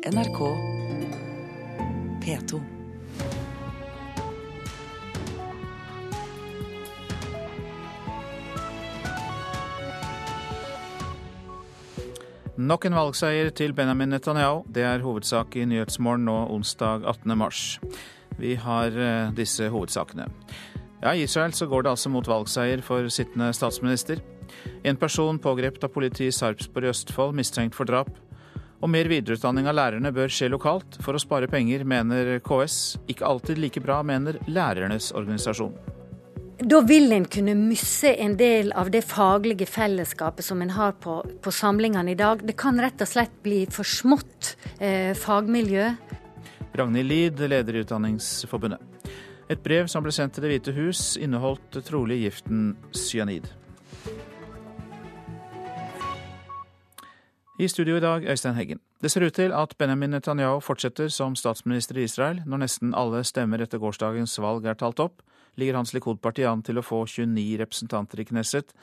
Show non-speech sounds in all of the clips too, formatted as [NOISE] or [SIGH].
NRK P2. Nok en valgseier til Benjamin Netanyahu. Det er hovedsak i Nyhetsmorgen nå onsdag 18. mars. Vi har eh, disse hovedsakene. Ja, I Israel så går det altså mot valgseier for sittende statsminister. En person pågrepet av politiet i Sarpsborg i Østfold mistenkt for drap. Og mer videreutdanning av lærerne bør skje lokalt for å spare penger, mener KS. Ikke alltid like bra, mener lærernes organisasjon. Da vil en kunne miste en del av det faglige fellesskapet som en har på, på samlingene i dag. Det kan rett og slett bli for smått eh, fagmiljø. Ragnhild Lid, leder i Utdanningsforbundet. Et brev som ble sendt til Det hvite hus, inneholdt trolig giften cyanid. I studio i dag, Øystein Heggen. Det ser ut til at Benjamin Netanyahu fortsetter som statsminister i Israel. Når nesten alle stemmer etter gårsdagens valg er talt opp, ligger hans Likud-parti an til å få 29 representanter i Knesset,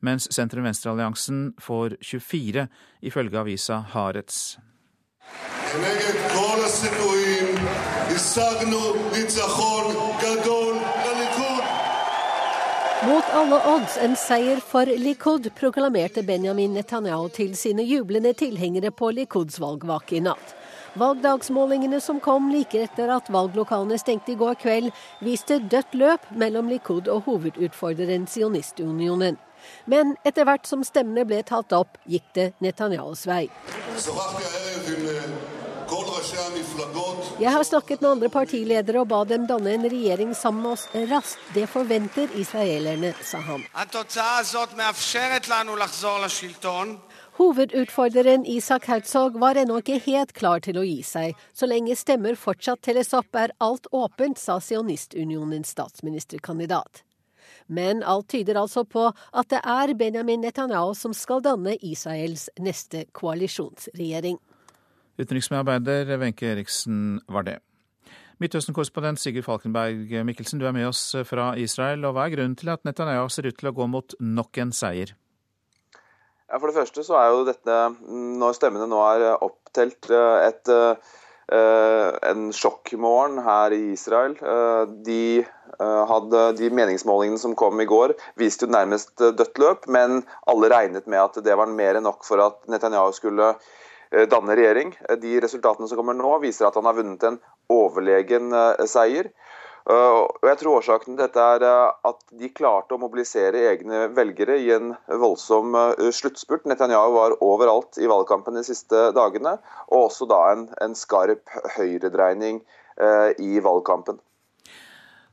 mens sentrum-venstre-alliansen får 24, ifølge avisa Haaretz. כנגד כל הסיכויים השגנו ניצחון גדול לליכוד. mot alle odds en seier for Likud, proklamerte Benjamin Netanyahu til sine jublende tilhengere på Likuds valgvake i natt. Valgdagsmålingene som kom like etter at valglokalene stengte i går kveld, viste dødt løp mellom Likud og hovedutfordreren Sionistunionen. Men etter hvert som stemmene ble talt opp, gikk det Netanyahus vei. Så jeg har snakket med andre partiledere og ba dem danne en regjering sammen med oss raskt. Det forventer israelerne, sa han. Hovedutfordreren Isak Herzog var ennå ikke helt klar til å gi seg. Så lenge stemmer fortsatt teller opp, er alt åpent, sa Sionistunionens statsministerkandidat. Men alt tyder altså på at det er Benjamin Netanyahu som skal danne Israels neste koalisjonsregjering. Utenriksmedarbeider Wenche Eriksen var det. Midtøsten-korrespondent Sigurd Falkenberg Mikkelsen, du er med oss fra Israel. og Hva er grunnen til at Netanyahu ser ut til å gå mot nok en seier? Ja, For det første så er jo dette, når stemmene nå er opptelt, eh, et, eh, en sjokkmorgen her i Israel. Eh, De, hadde, de meningsmålingene som kom i går, viste jo nærmest dødt løp, men alle regnet med at det var mer enn nok for at Netanyahu skulle danne regjering. De resultatene som kommer nå, viser at han har vunnet en overlegen seier. Uh, og jeg tror Årsaken til dette er at de klarte å mobilisere egne velgere i en voldsom sluttspurt. Netanyahu var overalt i valgkampen de siste dagene, og også da en, en skarp høyredreining i valgkampen.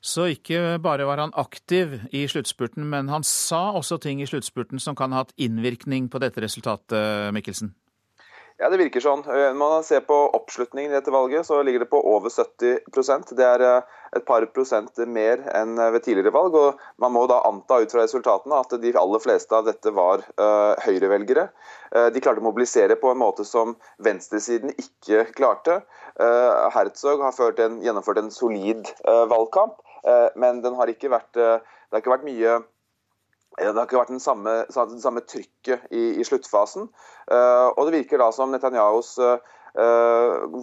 Så ikke bare var han aktiv i sluttspurten, men han sa også ting i sluttspurten som kan ha hatt innvirkning på dette resultatet, Mikkelsen? Ja, det virker sånn. Når man ser på oppslutningen i dette valget, så ligger det på over 70% Det er et par prosent mer enn ved tidligere valg. og Man må da anta ut fra resultatene at de aller fleste av dette var uh, høyrevelgere. Uh, de klarte å mobilisere på en måte som venstresiden ikke klarte. Uh, Herzog har en, gjennomført en solid valgkamp, men har vært, det har ikke vært mye det har ikke vært den samme, samme trykket i, i sluttfasen. Uh, og det virker da som Netanyahus uh,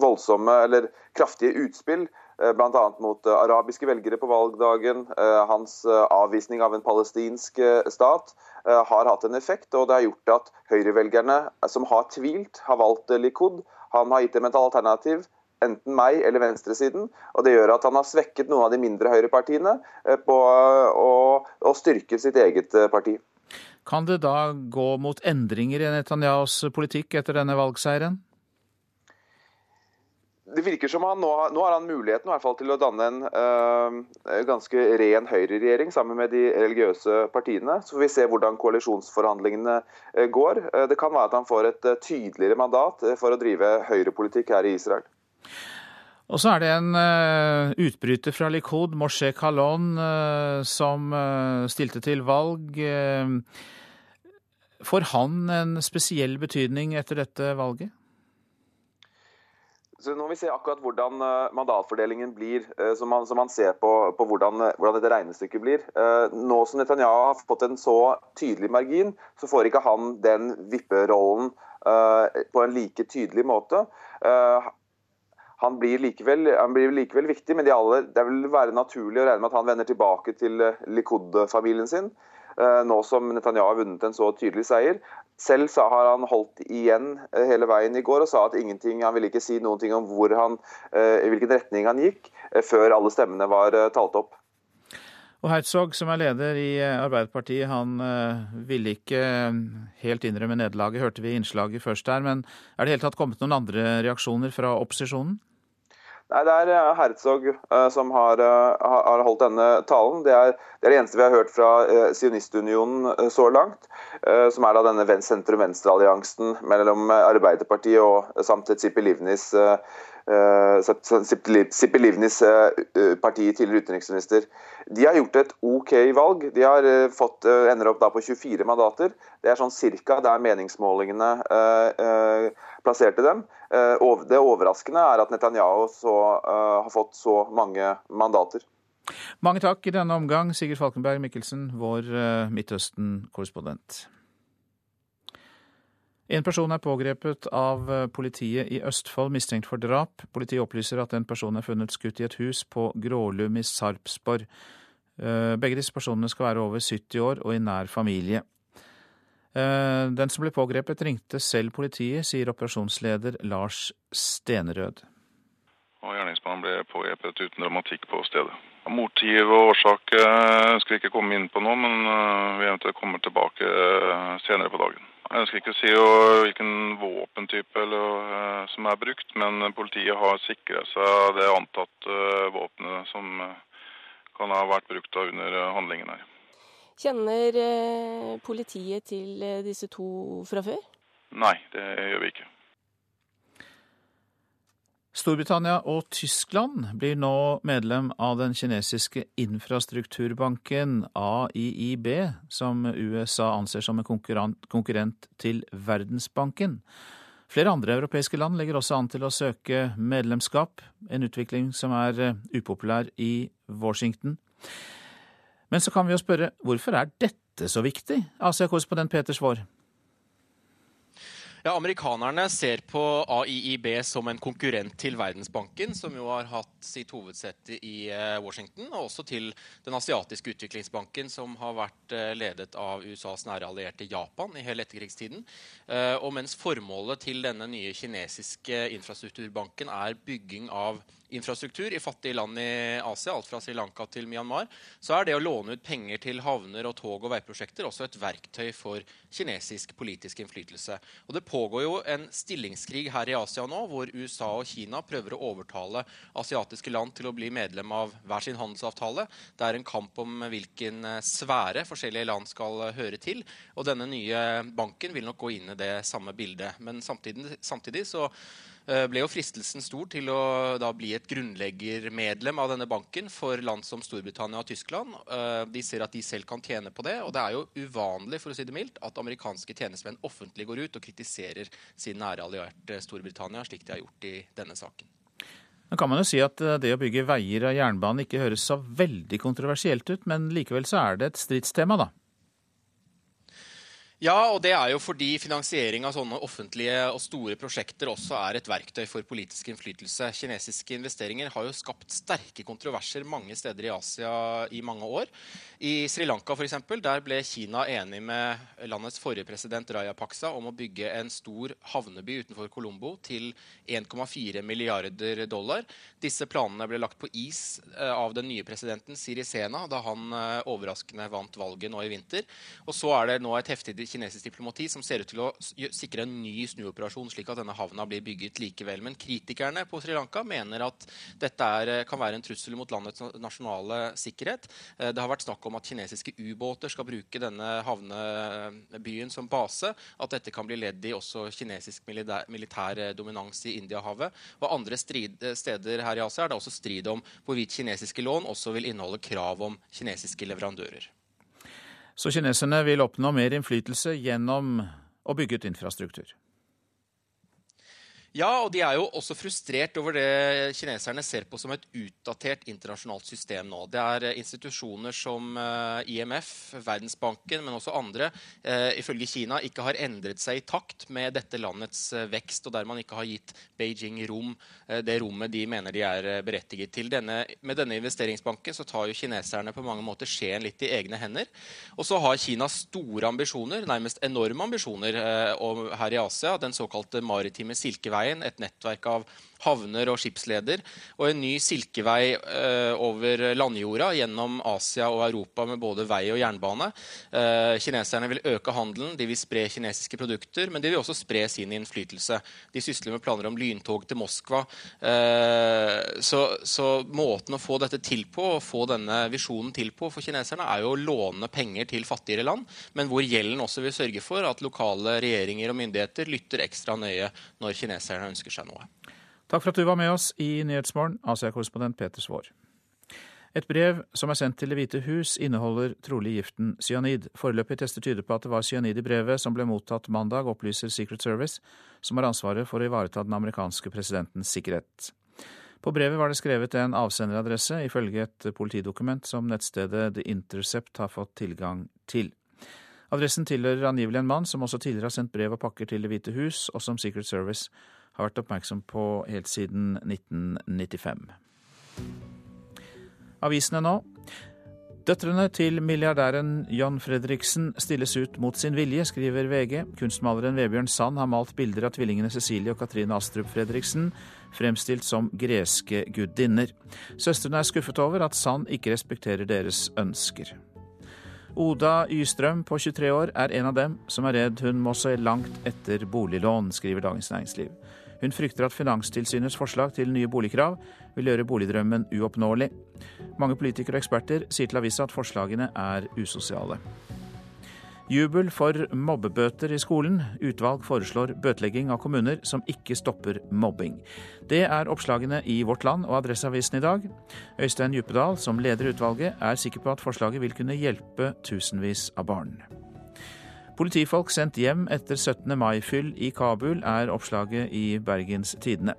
voldsomme eller kraftige utspill, uh, bl.a. mot arabiske velgere på valgdagen, hans avvisning av en palestinsk stat, har hatt en effekt. Og det har gjort at høyrevelgerne som har tvilt, har valgt Likud. Han har gitt dem et alternativ enten meg eller venstresiden. og Det gjør at han har svekket noen av de mindre høyrepartiene på å, å styrke sitt eget parti. Kan det da gå mot endringer i Netanyahus politikk etter denne valgseieren? Det virker som han nå, nå har han muligheten i hvert fall til å danne en øh, ganske ren høyreregjering sammen med de religiøse partiene. Så får vi se hvordan koalisjonsforhandlingene går. Det kan være at han får et tydeligere mandat for å drive høyrepolitikk her i Israel. Og så er det en uh, utbryter fra Likud, Moshe Kalon, uh, som uh, stilte til valg. får han en spesiell betydning etter dette valget? Så nå må vi se akkurat hvordan mandatfordelingen blir, så man, så man ser på, på hvordan, hvordan, dette regnestykket blir. Nå som Netanyahu har fått en så tydelig margin, så får ikke han den vipperollen på en like tydelig måte. Han blir, likevel, han blir likevel viktig, men de alle, det vil være naturlig å regne med at han vender tilbake til Likud-familien sin. Nå som Netanyahu har vunnet en så tydelig seier. Selv har han holdt igjen hele veien i går og sa at ingenting, han ville ikke si noen ting om han, i hvilken retning han gikk, før alle stemmene var talt opp. Og Herzog, som er leder i eh, Arbeiderpartiet, han ville ikke eh, helt innrømme nederlaget, hørte vi innslaget først der. Men er det helt tatt kommet noen andre reaksjoner fra opposisjonen? Nei, Det er Herzog uh, som har, uh, har, holdt denne talen. Det er, det er, det eneste vi har hørt fra Sionistunionen så langt. Som er da denne sentrum-venstre-alliansen mellom Arbeiderpartiet og samt Sipi Livnis Sippi eh, Livnis eh, eh, parti, tidligere utenriksminister. De har gjort et OK valg. De har fått, ender opp da på 24 mandater. Det er sånn cirka der meningsmålingene plasserte dem. Det overraskende er at Netanyahu så, har fått så mange mandater. Mange takk i denne omgang, Sigurd Falkenberg Mikkelsen, vår Midtøsten-korrespondent. En person er pågrepet av eh, politiet i Østfold mistenkt for drap. Politiet opplyser at en person er funnet skutt i et hus på Grålum i Sarpsborg. Eh, begge disse personene skal være over 70 år og i nær familie. Eh, den som ble pågrepet, ringte selv politiet, sier operasjonsleder Lars Stenerød. Og Gjerningsmannen ble pågrepet uten dramatikk på stedet. Motiv og årsak ønsker vi ikke komme inn på nå, men vi eventuelt kommer tilbake senere på dagen. Jeg ønsker ikke å si hvilken våpentype som er brukt, men politiet har sikret seg det antatte våpenet som kan ha vært brukt under handlingen her. Kjenner politiet til disse to fra før? Nei, det gjør vi ikke. Storbritannia og Tyskland blir nå medlem av den kinesiske infrastrukturbanken AIIB, som USA anser som en konkurrent til Verdensbanken. Flere andre europeiske land legger også an til å søke medlemskap, en utvikling som er eh, upopulær i Washington. Men så kan vi jo spørre hvorfor er dette så viktig, Asia-korrespondent Peter Svaar? Ja, Amerikanerne ser på AIIB som en konkurrent til Verdensbanken, som jo har hatt sitt hovedsete i eh, Washington, og også til Den asiatiske utviklingsbanken, som har vært eh, ledet av USAs nære allierte Japan i hele etterkrigstiden. Eh, og mens formålet til denne nye kinesiske infrastrukturbanken er bygging av infrastruktur i fattige land i Asia, alt fra Sri Lanka til Myanmar, så er det å låne ut penger til havner og tog og veiprosjekter også et verktøy for kinesisk politisk innflytelse. Og Det pågår jo en stillingskrig her i Asia nå, hvor USA og Kina prøver å overtale asiatiske land til å bli medlem av hver sin handelsavtale. Det er en kamp om hvilken eh, sfære forskjellige land skal høre til. Og denne nye banken vil nok gå inn i det samme bildet. Men samtidig, samtidig så ble jo fristelsen stor til å da bli et grunnleggermedlem av denne banken for land som Storbritannia og Tyskland. Eh, de ser at de selv kan tjene på det, og det er jo uvanlig for å si det mildt, at amerikanske tjenestemenn offentlig går ut og kritiserer sin nære allierte Storbritannia, slik de har gjort i denne saken. Nå kan man jo si at eh, det å bygge veier og jernbane ikke høres så veldig kontroversielt ut, men likevel så er det et stridstema, da? Ja, og det er jo fordi finansiering av sånne offentlige og store prosjekter også er et verktøy for politisk innflytelse. Kinesiske investeringer har jo skapt sterke kontroverser mange steder i Asia i mange år. I Sri Lanka eksempel, der ble Kina enig med landets forrige president Rajapaksa om å bygge en stor havneby utenfor Colombo til 1,4 milliarder dollar. Disse planene ble lagt på is eh, av den nye presidenten Sirisena da han eh, overraskende vant valget nå i vinter. Og så er det nå et heftig kinesisk diplomati som ser ut til å sikre en ny snuoperasjon, slik at denne havna blir bygget likevel. Men kritikerne på Sri Lanka mener at dette er, kan være en trussel mot landets nasjonale sikkerhet. Eh, det har vært snakk om at kinesiske ubåter skal bruke denne havnebyen som base. At dette kan bli ledd i også kinesisk militær, militær dominans i Indiahavet. Og andre strid, steder her i Asia er det også strid om hvorvidt kinesiske lån også vil inneholde krav om kinesiske leverandører. Så kineserne vil oppnå mer innflytelse gjennom å bygge ut infrastruktur. Ja, og de er jo også frustrert over det kineserne ser på som et utdatert internasjonalt system nå. Det er eh, institusjoner som eh, IMF, Verdensbanken, men også andre, eh, ifølge Kina ikke har endret seg i takt med dette landets vekst, og der man ikke har gitt Beijing rom, det rommet de mener de er berettiget til. Denne, med denne investeringsbanken så tar jo kineserne på mange måter skjeen litt i egne hender. Og så har Kina store ambisjoner, nærmest enorme ambisjoner, her i Asia. Den såkalte maritime silkevei Silkeveien, et nettverk av havner og skipsleder, og en ny silkevei eh, over landjorda gjennom Asia og Europa med både vei og jernbane. Eh, kineserne vil øke handelen, de vil spre kinesiske produkter, men de vil også spre sin innflytelse. De sysler med planer om lyntog til Moskva. Eh, så, så, måten å få dette til på, og få denne visjonen til på for kineserne, er jo å låne penger til fattigere land, men hvor gjelden også vil sørge for at lokale regjeringer og myndigheter lytter ekstra nøye når kineserne ønsker seg noe. Takk for at du var med oss i Nyhetsmorgen, Asia-korrespondent Peter Svaar. Et brev som er sendt til Det hvite hus, inneholder trolig giften cyanid. Foreløpige tester tyder på at det var cyanid i brevet som ble mottatt mandag, opplyser Secret Service, som har ansvaret for å ivareta den amerikanske presidentens sikkerhet. På brevet var det skrevet en avsenderadresse, ifølge et politidokument som nettstedet The Intercept har fått tilgang til. Adressen tilhører angivelig en mann som også tidligere har sendt brev og pakker til Det hvite hus, og som Secret Service har vært oppmerksom på helt siden 1995. Avisene nå. Døtrene til milliardæren John Fredriksen stilles ut mot sin vilje, skriver VG. Kunstmaleren Vebjørn Sand har malt bilder av tvillingene Cecilie og Katrine Astrup Fredriksen, fremstilt som greske gudinner. Søstrene er skuffet over at Sand ikke respekterer deres ønsker. Oda Ystrøm på 23 år er en av dem som er redd hun må se langt etter boliglån, skriver Dagens Næringsliv. Hun frykter at Finanstilsynets forslag til nye boligkrav vil gjøre boligdrømmen uoppnåelig. Mange politikere og eksperter sier til avisa at forslagene er usosiale. Jubel for mobbebøter i skolen. Utvalg foreslår bøtelegging av kommuner som ikke stopper mobbing. Det er oppslagene i Vårt Land og Adresseavisen i dag. Øystein Djupedal, som leder utvalget, er sikker på at forslaget vil kunne hjelpe tusenvis av barn. Politifolk sendt hjem etter 17. mai-fyll i Kabul, er oppslaget i Bergens Tidende.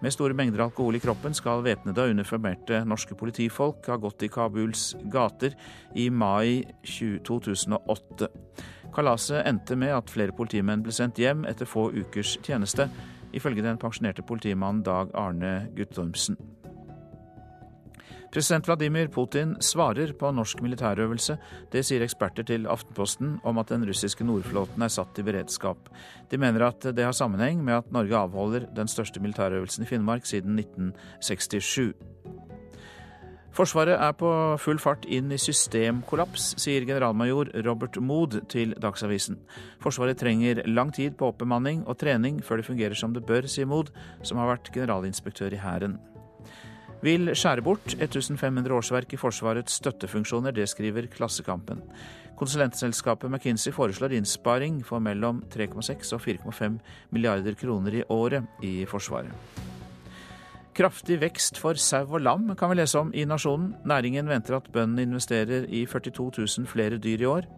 Med store mengder alkohol i kroppen skal væpnede og uniformerte norske politifolk ha gått i Kabuls gater i mai 2008. Kalaset endte med at flere politimenn ble sendt hjem etter få ukers tjeneste, ifølge den pensjonerte politimannen Dag Arne Guttormsen. President Vladimir Putin svarer på norsk militærøvelse. Det sier eksperter til Aftenposten om at den russiske Nordflåten er satt i beredskap. De mener at det har sammenheng med at Norge avholder den største militærøvelsen i Finnmark siden 1967. Forsvaret er på full fart inn i systemkollaps, sier generalmajor Robert Mood til Dagsavisen. Forsvaret trenger lang tid på oppbemanning og trening før det fungerer som det bør, sier Mood, som har vært generalinspektør i Hæren vil skjære bort 1500 årsverk i Forsvarets støttefunksjoner. Det skriver Klassekampen. Konsulentselskapet McKinsey foreslår innsparing for mellom 3,6 og 4,5 milliarder kroner i året i Forsvaret. Kraftig vekst for sau og lam kan vi lese om i Nasjonen. Næringen venter at bøndene investerer i 42 000 flere dyr i år.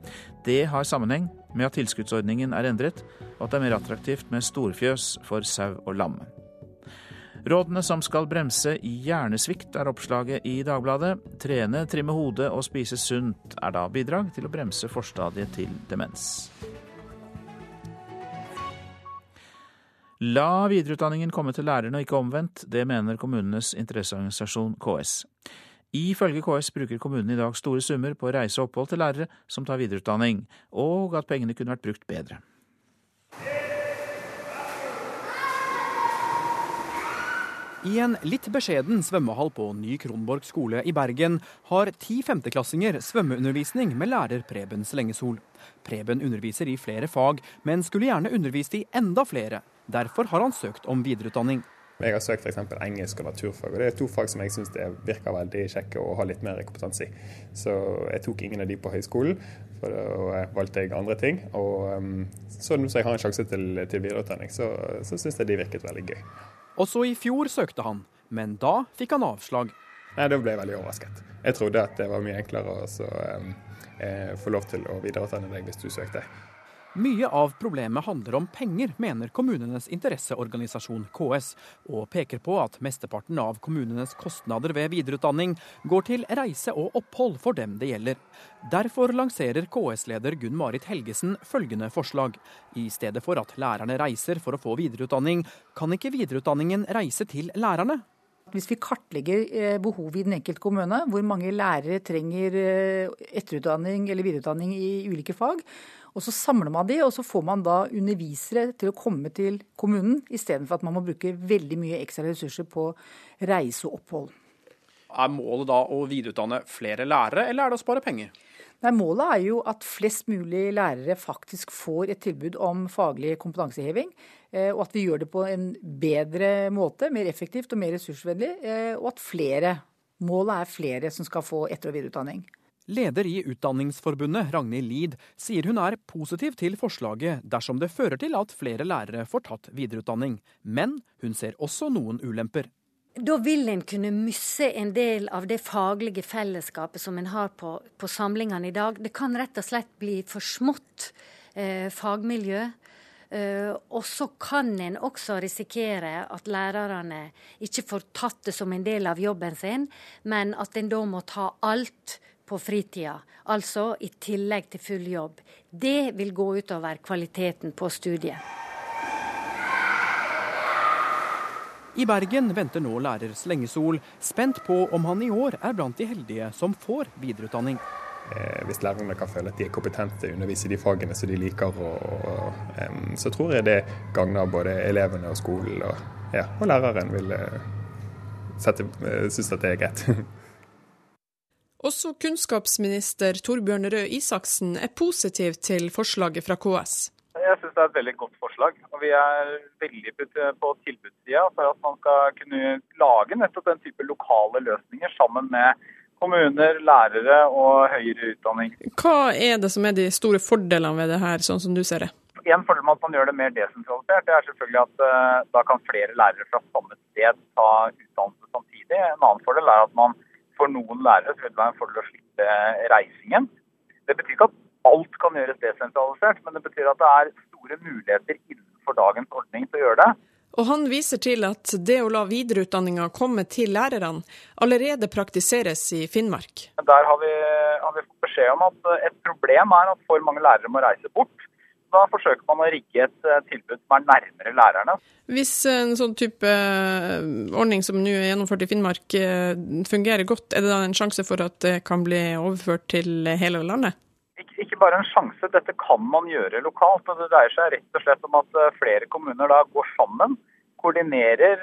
Det har sammenheng med at tilskuddsordningen er endret, og at det er mer attraktivt med storfjøs for sau og lam. Rådene som skal bremse hjernesvikt, er oppslaget i Dagbladet. Trene, trimme hodet og spise sunt er da bidrag til å bremse forstadiet til demens. La videreutdanningen komme til lærerne og ikke omvendt, det mener kommunenes interesseorganisasjon KS. Ifølge KS bruker kommunene i dag store summer på reise og opphold til lærere som tar videreutdanning, og at pengene kunne vært brukt bedre. I en litt beskjeden svømmehall på Ny Kronborg skole i Bergen har ti femteklassinger svømmeundervisning med lærer Preben Slengesol. Preben underviser i flere fag, men skulle gjerne undervist i enda flere. Derfor har han søkt om videreutdanning. Jeg har søkt f.eks. engelsk og naturfag, og det er to fag som jeg syns virker veldig kjekke å ha litt mer kompetanse i. Så jeg tok ingen av de på høyskolen, for da valgte jeg andre ting. Og um, så nå som jeg har en sjanse til, til videreutdanning, så, så syns jeg de virket veldig gøy. Også i fjor søkte han, men da fikk han avslag. Nei, Da ble jeg veldig overrasket. Jeg trodde at det var mye enklere å eh, få lov til å videreutdanne deg hvis du søkte. Mye av problemet handler om penger, mener kommunenes interesseorganisasjon KS, og peker på at mesteparten av kommunenes kostnader ved videreutdanning går til reise og opphold for dem det gjelder. Derfor lanserer KS-leder Gunn Marit Helgesen følgende forslag. I stedet for at lærerne reiser for å få videreutdanning, kan ikke videreutdanningen reise til lærerne? Hvis vi kartlegger eh, behovet i den enkelte kommune, hvor mange lærere trenger eh, etterutdanning eller videreutdanning i ulike fag, og så samler man de, og så får man da undervisere til å komme til kommunen, istedenfor at man må bruke veldig mye ekstra ressurser på reise og opphold. Er målet da å videreutdanne flere lærere, eller er det å spare penger? Nei, Målet er jo at flest mulig lærere faktisk får et tilbud om faglig kompetanseheving. Eh, og at vi gjør det på en bedre måte, mer effektivt og mer ressursvennlig. Eh, og at flere, målet er flere som skal få etter- og videreutdanning. Leder i Utdanningsforbundet, Ragnhild Lid, sier hun er positiv til forslaget dersom det fører til at flere lærere får tatt videreutdanning. Men hun ser også noen ulemper. Da vil en kunne miste en del av det faglige fellesskapet som en har på, på samlingene i dag. Det kan rett og slett bli for smått eh, fagmiljø. Uh, og så kan en også risikere at lærerne ikke får tatt det som en del av jobben sin, men at en da må ta alt på fritida, altså i tillegg til full jobb. Det vil gå utover kvaliteten på studiet. I Bergen venter nå lærer Slengesol, spent på om han i år er blant de heldige som får videreutdanning. Eh, hvis lærerne kan føle at de er kompetente til å undervise de fagene som de liker, og, og, så tror jeg det gagner både elevene og skolen. Og, ja, og læreren vil sette, uh, synes at det er greit. [LAUGHS] Også kunnskapsminister Torbjørn Røe Isaksen er positiv til forslaget fra KS. Jeg syns det er et veldig godt forslag. og Vi er veldig på tilbudssida for at man skal kunne lage nettopp den type lokale løsninger sammen med kommuner, lærere og høyere utdanning. Hva er det som er de store fordelene ved det her, sånn som du ser det? En fordel med at man gjør det mer desentralisert, det er selvfølgelig at uh, da kan flere lærere fra samme sted ta utdannelse samtidig. En annen fordel er at man for noen lærere så vil det være en fordel å slippe reisingen. Det betyr ikke at alt kan gjøres desentralisert, men det betyr at det er store muligheter innenfor dagens ordning til å gjøre det. Og Han viser til at det å la videreutdanninga komme til lærerne allerede praktiseres i Finnmark. Der har vi, har vi fått beskjed om at et problem er at for mange lærere må reise bort da forsøker man å rigge et eh, tilbud som er nærmere lærerne. Hvis en sånn type eh, ordning som nå er gjennomført i Finnmark eh, fungerer godt, er det da en sjanse for at det kan bli overført til hele landet? Ikke, ikke bare en sjanse, dette kan man gjøre lokalt. og Det dreier seg rett og slett om at flere kommuner da går sammen, koordinerer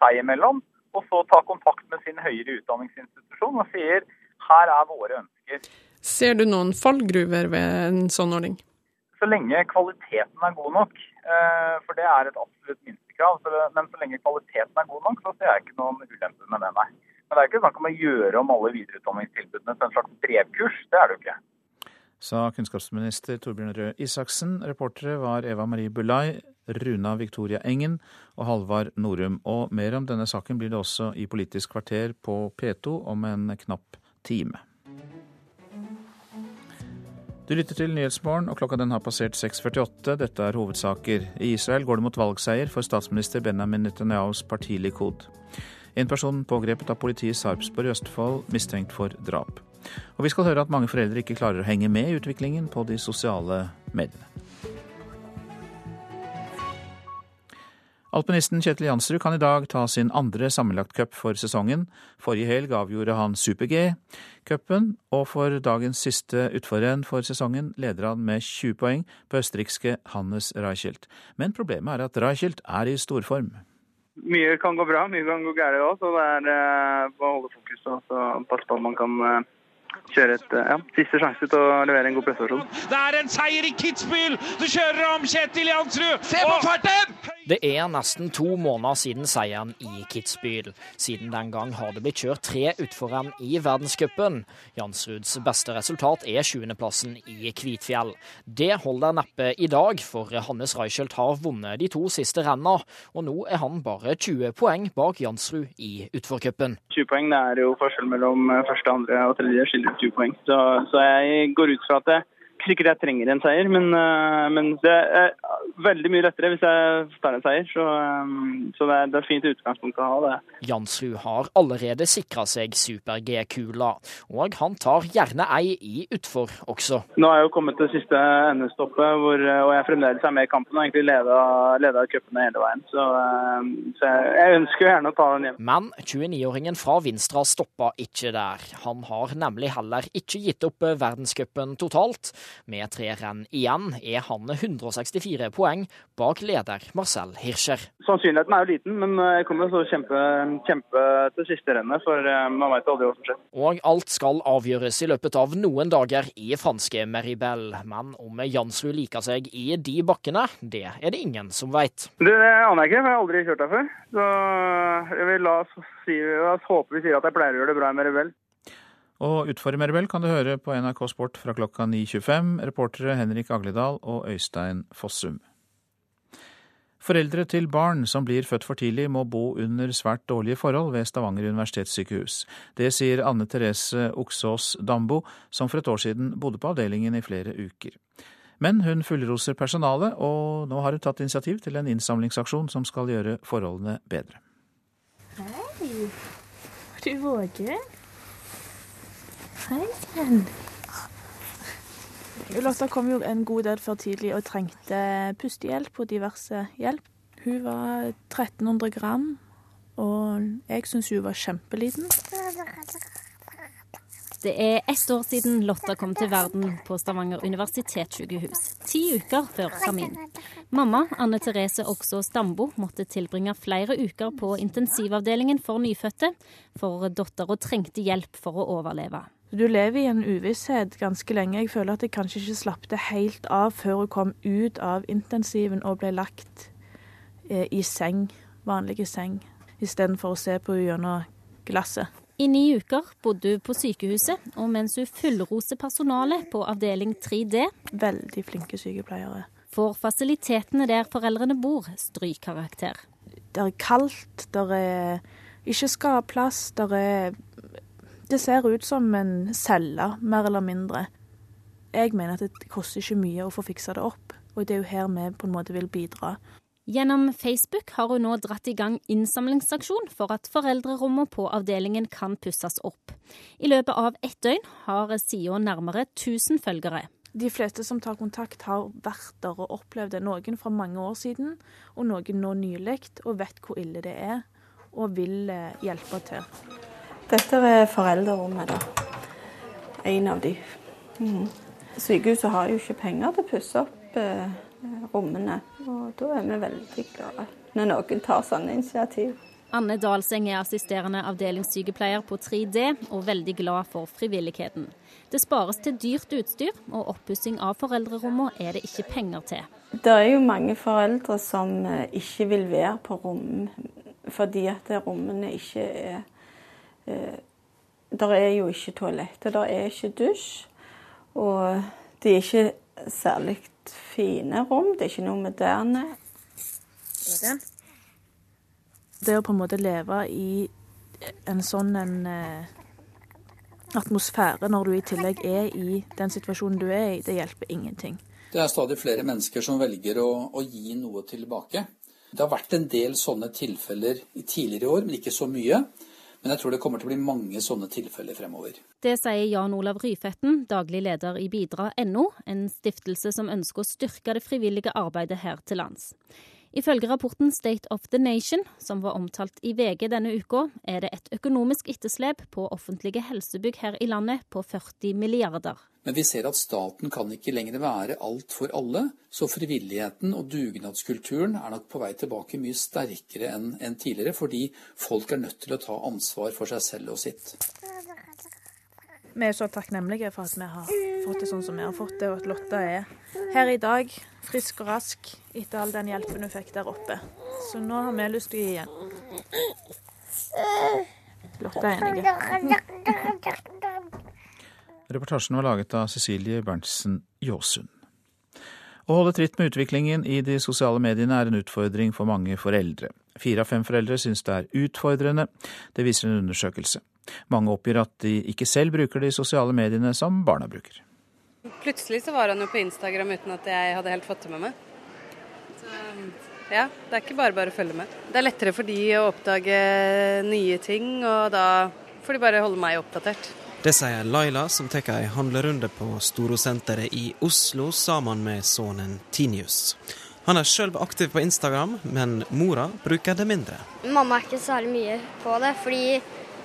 seg imellom, og så tar kontakt med sin høyere utdanningsinstitusjon og sier her er våre ønsker. Ser du noen fallgruver ved en sånn ordning? Så lenge kvaliteten er god nok, eh, for det er et absolutt minstekrav, men så lenge kvaliteten er god nok, så ser jeg ikke noen ulemper med det, nei. Men det er ikke snakk om å gjøre om alle videreutdanningstilbudene til en slags brevkurs. Det er det jo ikke. Sa kunnskapsminister Torbjørn Røe Isaksen. Reportere var Eva Marie Bulai, Runa Victoria Engen og Halvard Norum. Og mer om denne saken blir det også i Politisk kvarter på P2 om en knapp time. Du lytter til Nyhetsmorgen, og klokka den har passert 6.48. Dette er hovedsaker. I Israel går det mot valgseier for statsminister Benjamin Netanyahus parti Likud. En person pågrepet av politiet i Sarpsborg i Østfold, mistenkt for drap. Og vi skal høre at mange foreldre ikke klarer å henge med i utviklingen på de sosiale mediene. Alpinisten Kjetil Jansrud kan i dag ta sin andre sammenlagtcup for sesongen. Forrige helg avgjorde han super-G-cupen, og for dagens siste utforrenn for sesongen leder han med 20 poeng på østerrikske Hannes Reichelt. Men problemet er at Reichelt er i storform. Mye kan gå bra, mye kan gå galt òg, så det er eh, bare å holde fokus og passe på at man kan eh, kjøre et ja, siste sjanse til å levere en god prestasjon. Det er en seier i Kitzbühel! Du kjører om Kjetil Jansrud! Se på farten! Det er nesten to måneder siden seieren i Kitzbühel. Siden den gang har det blitt kjørt tre utforrenn i verdenscupen. Jansruds beste resultat er 20.-plassen i Kvitfjell. Det holder neppe i dag, for Hannes Reichelt har vunnet de to siste renna, og nå er han bare 20 poeng bak Jansrud i utforcupen. 20 poeng det er jo forskjell mellom første, andre og tredje skiller 20 poeng. Så, så jeg går ut fra at det ikke sikkert jeg trenger en seier, men, uh, men det er veldig mye lettere hvis jeg tar en seier. Så, um, så det, er, det er fint utgangspunkt å ha det. Jansrud har allerede sikra seg super-G-kula, og han tar gjerne ei i utfor også. Nå har jeg jo kommet til siste endestoppet, hvor, og jeg fremdeles er med i kampen og egentlig leda, cupene hele veien. Så, så jeg, jeg, ønsker gjerne å ta den hjem. Men 29-åringen fra Vinstra stoppa ikke der. Han har nemlig heller ikke gitt opp verdenscupen totalt. Med tre renn igjen er han 164 poeng bak leder Marcel Hirscher. Sannsynligheten er jo liten, men jeg kommer til å kjempe, kjempe til siste rennet, for man vet aldri hva som skjer. Og alt skal avgjøres i løpet av noen dager i franske Meribel. Men om Jansrud liker seg i de bakkene, det er det ingen som veit. Det, det aner jeg ikke, for jeg har aldri kjørt der før. Så jeg vil la oss, si, la oss håpe vi sier at jeg pleier å gjøre det bra i Meribel. Og utfor Meribel kan du høre på NRK Sport fra klokka 9.25. Reportere Henrik Agledal og Øystein Fossum. Foreldre til barn som blir født for tidlig, må bo under svært dårlige forhold ved Stavanger universitetssykehus. Det sier Anne Therese Oksås Dambo, som for et år siden bodde på avdelingen i flere uker. Men hun fullroser personalet, og nå har hun tatt initiativ til en innsamlingsaksjon som skal gjøre forholdene bedre. Hei, er du våken? Hei sann. Lotta kom jo en god del før tidlig og trengte pustehjelp og diverse hjelp. Hun var 1300 gram, og jeg syns hun var kjempeliten. Det er ett år siden Lotta kom til verden på Stavanger universitetssykehus. Ti uker før termin. Mamma, Anne Therese Oksås Dambo, måtte tilbringe flere uker på intensivavdelingen for nyfødte, for dattera trengte hjelp for å overleve. Du lever i en uvisshet ganske lenge. Jeg føler at jeg kanskje ikke slapp det helt av før hun kom ut av intensiven og ble lagt eh, i seng, vanlige seng, istedenfor å se på henne gjennom glasset. I ni uker bodde hun på sykehuset, og mens hun fullroser personalet på avdeling 3D Veldig flinke sykepleiere. Får fasilitetene der foreldrene bor, strykkarakter. Det er kaldt, det er ikke skapplass, det er det ser ut som en celle, mer eller mindre. Jeg mener at det koster ikke mye å få fiksa det opp, og det er jo her vi på en måte vil bidra. Gjennom Facebook har hun nå dratt i gang innsamlingsaksjon for at foreldrerommene på avdelingen kan pusses opp. I løpet av ett døgn har sida nærmere 1000 følgere. De fleste som tar kontakt, har vært der og opplevd det. Noen fra mange år siden, og noen nå nylig, og vet hvor ille det er, og vil eh, hjelpe til. Dette er foreldrerommet, da. En av de. Mm. Sykehuset har jo ikke penger til å pusse opp eh, rommene, og da er vi veldig glade når noen tar sånne initiativ. Anne Dalseng er assisterende avdelingssykepleier på 3D og veldig glad for frivilligheten. Det spares til dyrt utstyr, og oppussing av foreldrerommene er det ikke penger til. Det er jo mange foreldre som eh, ikke vil være på rom fordi at rommene ikke er Der er jo ikke toalett, og der er ikke dusj. Og det er ikke særlig fine rom. Det er ikke noe moderne. Det å på en måte leve i en sånn en eh, atmosfære når du i tillegg er i den situasjonen du er i, det hjelper ingenting. Det er stadig flere mennesker som velger å, å gi noe tilbake. Det har vært en del sånne tilfeller i tidligere år, men ikke så mye. Men jeg tror det kommer til å bli mange sånne tilfeller fremover. Det sier Jan Olav Ryfetten, daglig leder i Bidra.no, en stiftelse som ønsker å styrke det frivillige arbeidet her til lands. Ifølge rapporten State of the Nation, som var omtalt i VG denne uka, er det et økonomisk etterslep på offentlige helsebygg her i landet på 40 milliarder. Men vi ser at staten kan ikke lenger være alt for alle, så frivilligheten og dugnadskulturen er nok på vei tilbake mye sterkere enn tidligere, fordi folk er nødt til å ta ansvar for seg selv og sitt. Vi er så takknemlige for at vi har fått det sånn som vi har fått det, og at Lotta er her i dag, frisk og rask, etter all den hjelpen hun fikk der oppe. Så nå har vi lyst til å gi igjen. Lotta er enig. Reportasjen var laget av Cecilie Berntsen Jåsund. Å holde tritt med utviklingen i de sosiale mediene er en utfordring for mange foreldre. Fire av fem foreldre syns det er utfordrende. Det viser en undersøkelse. Mange oppgir at de ikke selv bruker de sosiale mediene som barna bruker. Plutselig så var han jo på Instagram uten at jeg hadde helt fått det med meg. Ja, det er ikke bare bare å følge med. Det er lettere for de å oppdage nye ting, og da får de bare holde meg oppdatert. Det sier Laila, som tar ei handlerunde på Storosenteret i Oslo sammen med sønnen Tinius. Han er sjøl aktiv på Instagram, men mora bruker det mindre. Mamma er ikke særlig mye på det, fordi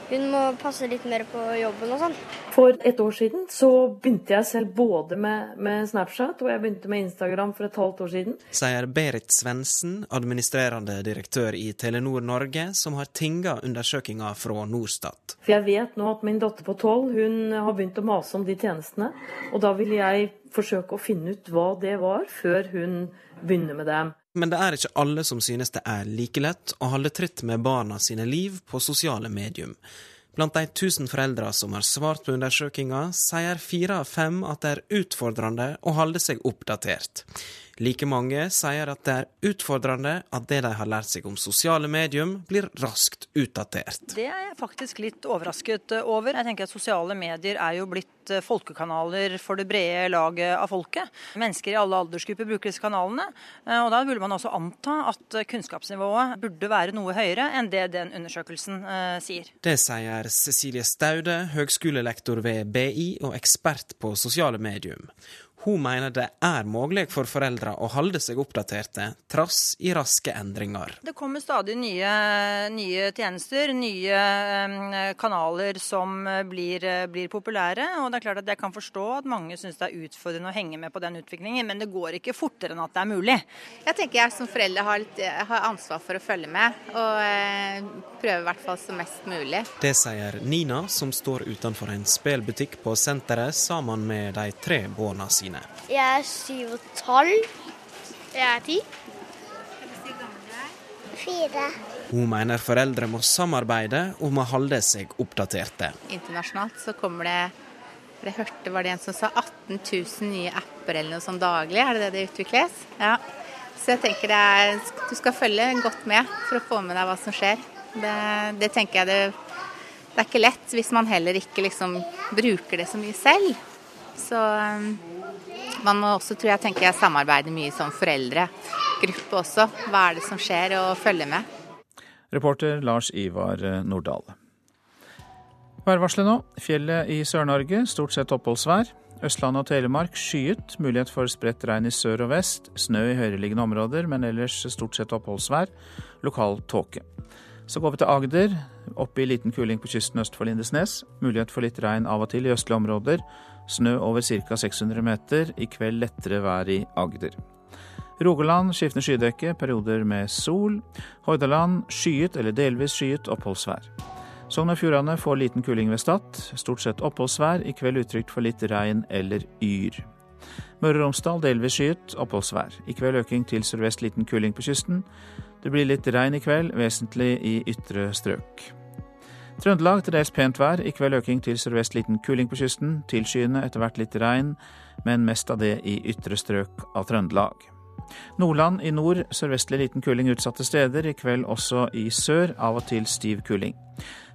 hun må passe litt mer på jobben og sånn. For et år siden så begynte jeg selv både med, med, Snapchat og jeg begynte med Instagram for et halvt år siden. Sier Berit Svendsen, administrerende direktør i Telenor Norge, som har tinga undersøkinga fra Norstat. For jeg vet nå at min datter på tolv hun har begynt å mase om de tjenestene. Og da vil jeg forsøke å finne ut hva det var, før hun begynner med dem. Men det er ikke alle som synes det er like lett å holde tritt med barna sine liv på sosiale medium. Blant de tusen foreldre som har svart på undersøkinga, sier fire av fem at det er utfordrende å holde seg oppdatert. Like mange sier at det er utfordrende at det de har lært seg om sosiale medium, blir raskt utdatert. Det er jeg faktisk litt overrasket over. Jeg tenker at Sosiale medier er jo blitt eh, folkekanaler for det brede laget av folket. Mennesker i alle aldersgrupper bruker disse kanalene. Eh, og Da burde man også anta at kunnskapsnivået burde være noe høyere enn det den undersøkelsen eh, sier. Det sier Cecilie Staude, høgskolelektor ved BI og ekspert på sosiale medium. Hun mener det er mulig for foreldre å holde seg oppdaterte, trass i raske endringer. Det kommer stadig nye, nye tjenester, nye kanaler som blir, blir, populære. Og det er klart at jeg kan forstå at mange syns det er utfordrende å henge med på den utviklingen, men det går ikke fortere enn at det er mulig. Jeg tenker jeg som forelder har, litt, har ansvar for å følge med, og eh, prøve i hvert fall så mest mulig. Det sier Nina, som står utenfor en spelbutikk på senteret sammen med de tre barna sine sine? Jeg er syv og tolv. Jeg er ti. Fire. Hun mener foreldre må samarbeide om å holde seg oppdaterte. Internasjonalt så kommer det jeg hørte var det en som sa 18 000 nye apper eller noe sånt daglig. Er det det det utvikles? Ja. Så jeg tenker er, du skal følge godt med for å få med deg hva som skjer. Det, det tenker jeg det, det, er ikke lett hvis man heller ikke liksom bruker det så mye selv. Så um, man må også, tror jeg, tenker jeg, samarbeide mye som foreldregruppe også. Hva er det som skjer, og følge med. Reporter Lars Ivar Nordahl. Værvarselet nå. Fjellet i Sør-Norge stort sett oppholdsvær. Østlandet og Telemark skyet. Mulighet for spredt regn i sør og vest. Snø i høyereliggende områder, men ellers stort sett oppholdsvær. Lokal tåke. Så går vi til Agder. Oppe i liten kuling på kysten øst for Lindesnes. Mulighet for litt regn av og til i østlige områder. Snø over ca. 600 meter. I kveld lettere vær i Agder. Rogaland skiftende skydekke, perioder med sol. Hordaland skyet eller delvis skyet oppholdsvær. Sogn og Fjordane får liten kuling ved Stad. Stort sett oppholdsvær, i kveld utrygt for litt regn eller yr. Møre og Romsdal delvis skyet, oppholdsvær. I kveld øking til sørvest liten kuling på kysten. Det blir litt regn i kveld, vesentlig i ytre strøk. Trøndelag til dels pent vær. I kveld øking til sørvest liten kuling på kysten. Tilskyende, etter hvert litt regn, men mest av det i ytre strøk av Trøndelag. Nordland i nord sørvestlig liten kuling utsatte steder. I kveld også i sør, av og til stiv kuling.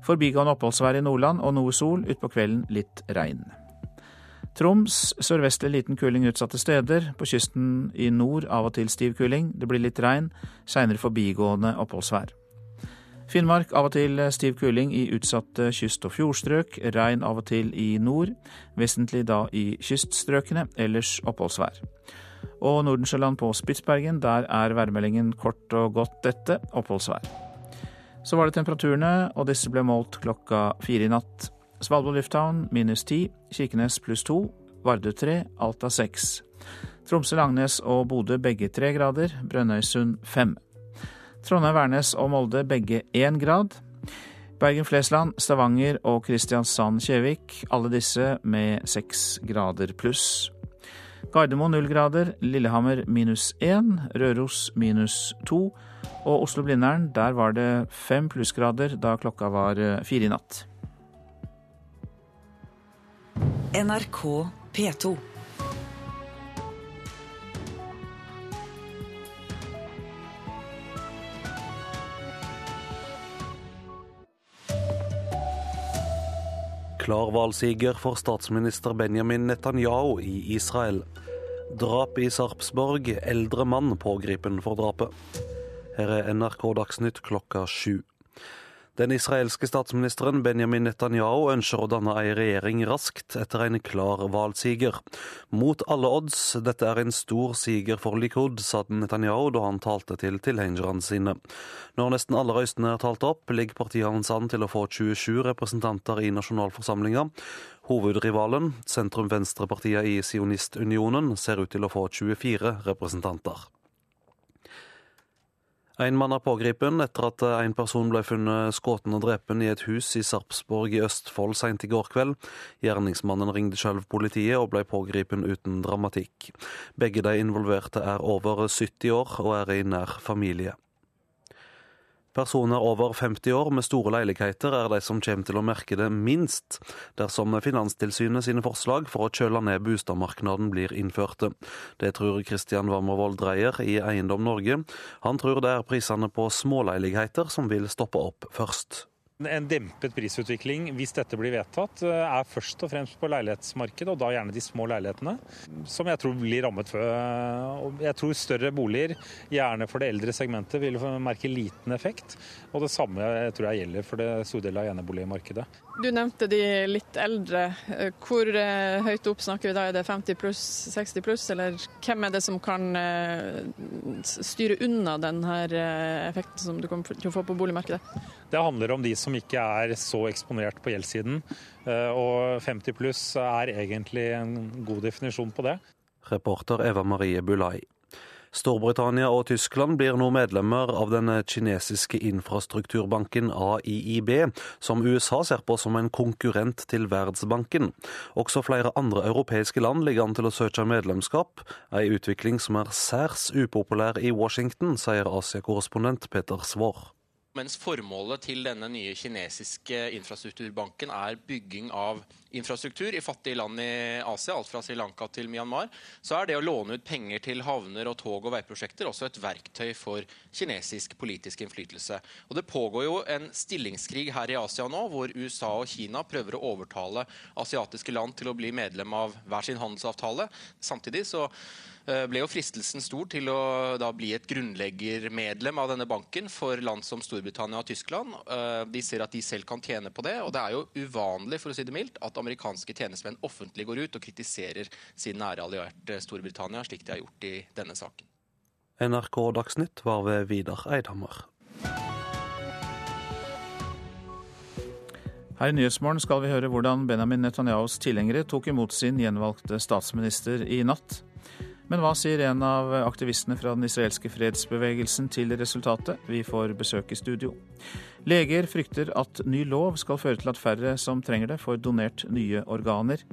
Forbigående oppholdsvær i Nordland og noe sol, utpå kvelden litt regn. Troms sørvestlig liten kuling utsatte steder. På kysten i nord av og til stiv kuling. Det blir litt regn, seinere forbigående oppholdsvær. Finnmark av og til stiv kuling i utsatte kyst- og fjordstrøk. Regn av og til i nord, vesentlig da i kyststrøkene. Ellers oppholdsvær. Og Nordensjøland på Spitsbergen, der er værmeldingen kort og godt dette, oppholdsvær. Så var det temperaturene, og disse ble målt klokka fire i natt. Svalbard lufthavn minus ti, Kirkenes pluss to, Vardø tre, Alta seks. Tromsø, Langnes og Bodø begge tre grader, Brønnøysund fem. Trondheim-Værnes og Molde begge én grad. Bergen-Flesland, Stavanger og Kristiansand-Kjevik, alle disse med seks grader pluss. Gardermoen null grader, Lillehammer minus én, Røros minus to. Og Oslo-Blindern, der var det fem plussgrader da klokka var eh, fire i natt. NRK P2. Klar valgsiger for statsminister Benjamin Netanyahu i Israel. Drap i Sarpsborg. Eldre mann pågripen for drapet. Her er NRK Dagsnytt klokka sju. Den israelske statsministeren Benjamin Netanyahu ønsker å danne ei regjering raskt etter en klar valgsiger. Mot alle odds, dette er en stor siger for Likud, sa Netanyahu da han talte til tilhengerne sine. Når nesten alle røystene er talt opp, ligger partiet hans an til å få 27 representanter i nasjonalforsamlinga. Hovedrivalen, sentrum-venstre-partiet i Sionistunionen, ser ut til å få 24 representanter. En mann er pågrepet etter at en person ble funnet skutt og drept i et hus i Sarpsborg i Østfold sent i går kveld. Gjerningsmannen ringte selv politiet og ble pågrepet uten dramatikk. Begge de involverte er over 70 år og er i nær familie. Personer over 50 år med store leiligheter er de som kommer til å merke det minst dersom Finanstilsynet sine forslag for å kjøle ned boligmarkedet blir innførte. Det tror Kristian Wammervold Dreyer i Eiendom Norge. Han tror det er prisene på småleiligheter som vil stoppe opp først. En dempet prisutvikling, hvis dette blir vedtatt, er først og fremst på leilighetsmarkedet, og da gjerne de små leilighetene, som jeg tror blir rammet før. Jeg tror større boliger, gjerne for det eldre segmentet, vil merke liten effekt. Og det samme jeg tror jeg gjelder for det store deler av eneboligmarkedet. Du nevnte de litt eldre. Hvor eh, høyt opp snakker vi da? Er det 50 pluss, 60 pluss, eller hvem er det som kan eh, styre unna denne eh, effekten som du kommer til å få på boligmarkedet? Det handler om de som ikke er så eksponert på gjeldssiden. Og 50 pluss er egentlig en god definisjon på det. Reporter Eva Marie Bulai. Storbritannia og Tyskland blir nå medlemmer av den kinesiske infrastrukturbanken AIIB, som USA ser på som en konkurrent til Verdensbanken. Også flere andre europeiske land ligger an til å søke medlemskap, ei utvikling som er særs upopulær i Washington, sier Asia-korrespondent Peter Svaar. Mens formålet til denne nye kinesiske infrastrukturbanken er bygging av infrastruktur i fattige land i Asia, alt fra Sri Lanka til Myanmar, så er det å låne ut penger til havner og tog og veiprosjekter også et verktøy for kinesisk politisk innflytelse. Og Det pågår jo en stillingskrig her i Asia nå, hvor USA og Kina prøver å overtale asiatiske land til å bli medlem av hver sin handelsavtale. Samtidig så Eh, ble jo fristelsen stor til å da bli et grunnleggermedlem av denne banken for land som Storbritannia og Tyskland. Eh, de ser at de selv kan tjene på det, og det er jo uvanlig for å si det mildt, at amerikanske tjenestemenn offentlig går ut og kritiserer sin nære allierte Storbritannia, slik de har gjort i denne saken. NRK Dagsnytt var ved Vidar Eidhammer. Her i Nyhetsmorgen skal vi høre hvordan Benjamin Netanyahus tilhengere tok imot sin gjenvalgte statsminister i natt. Men hva sier en av aktivistene fra den israelske fredsbevegelsen til resultatet? Vi får besøk i studio. Leger frykter at ny lov skal føre til at færre som trenger det, får donert nye organer.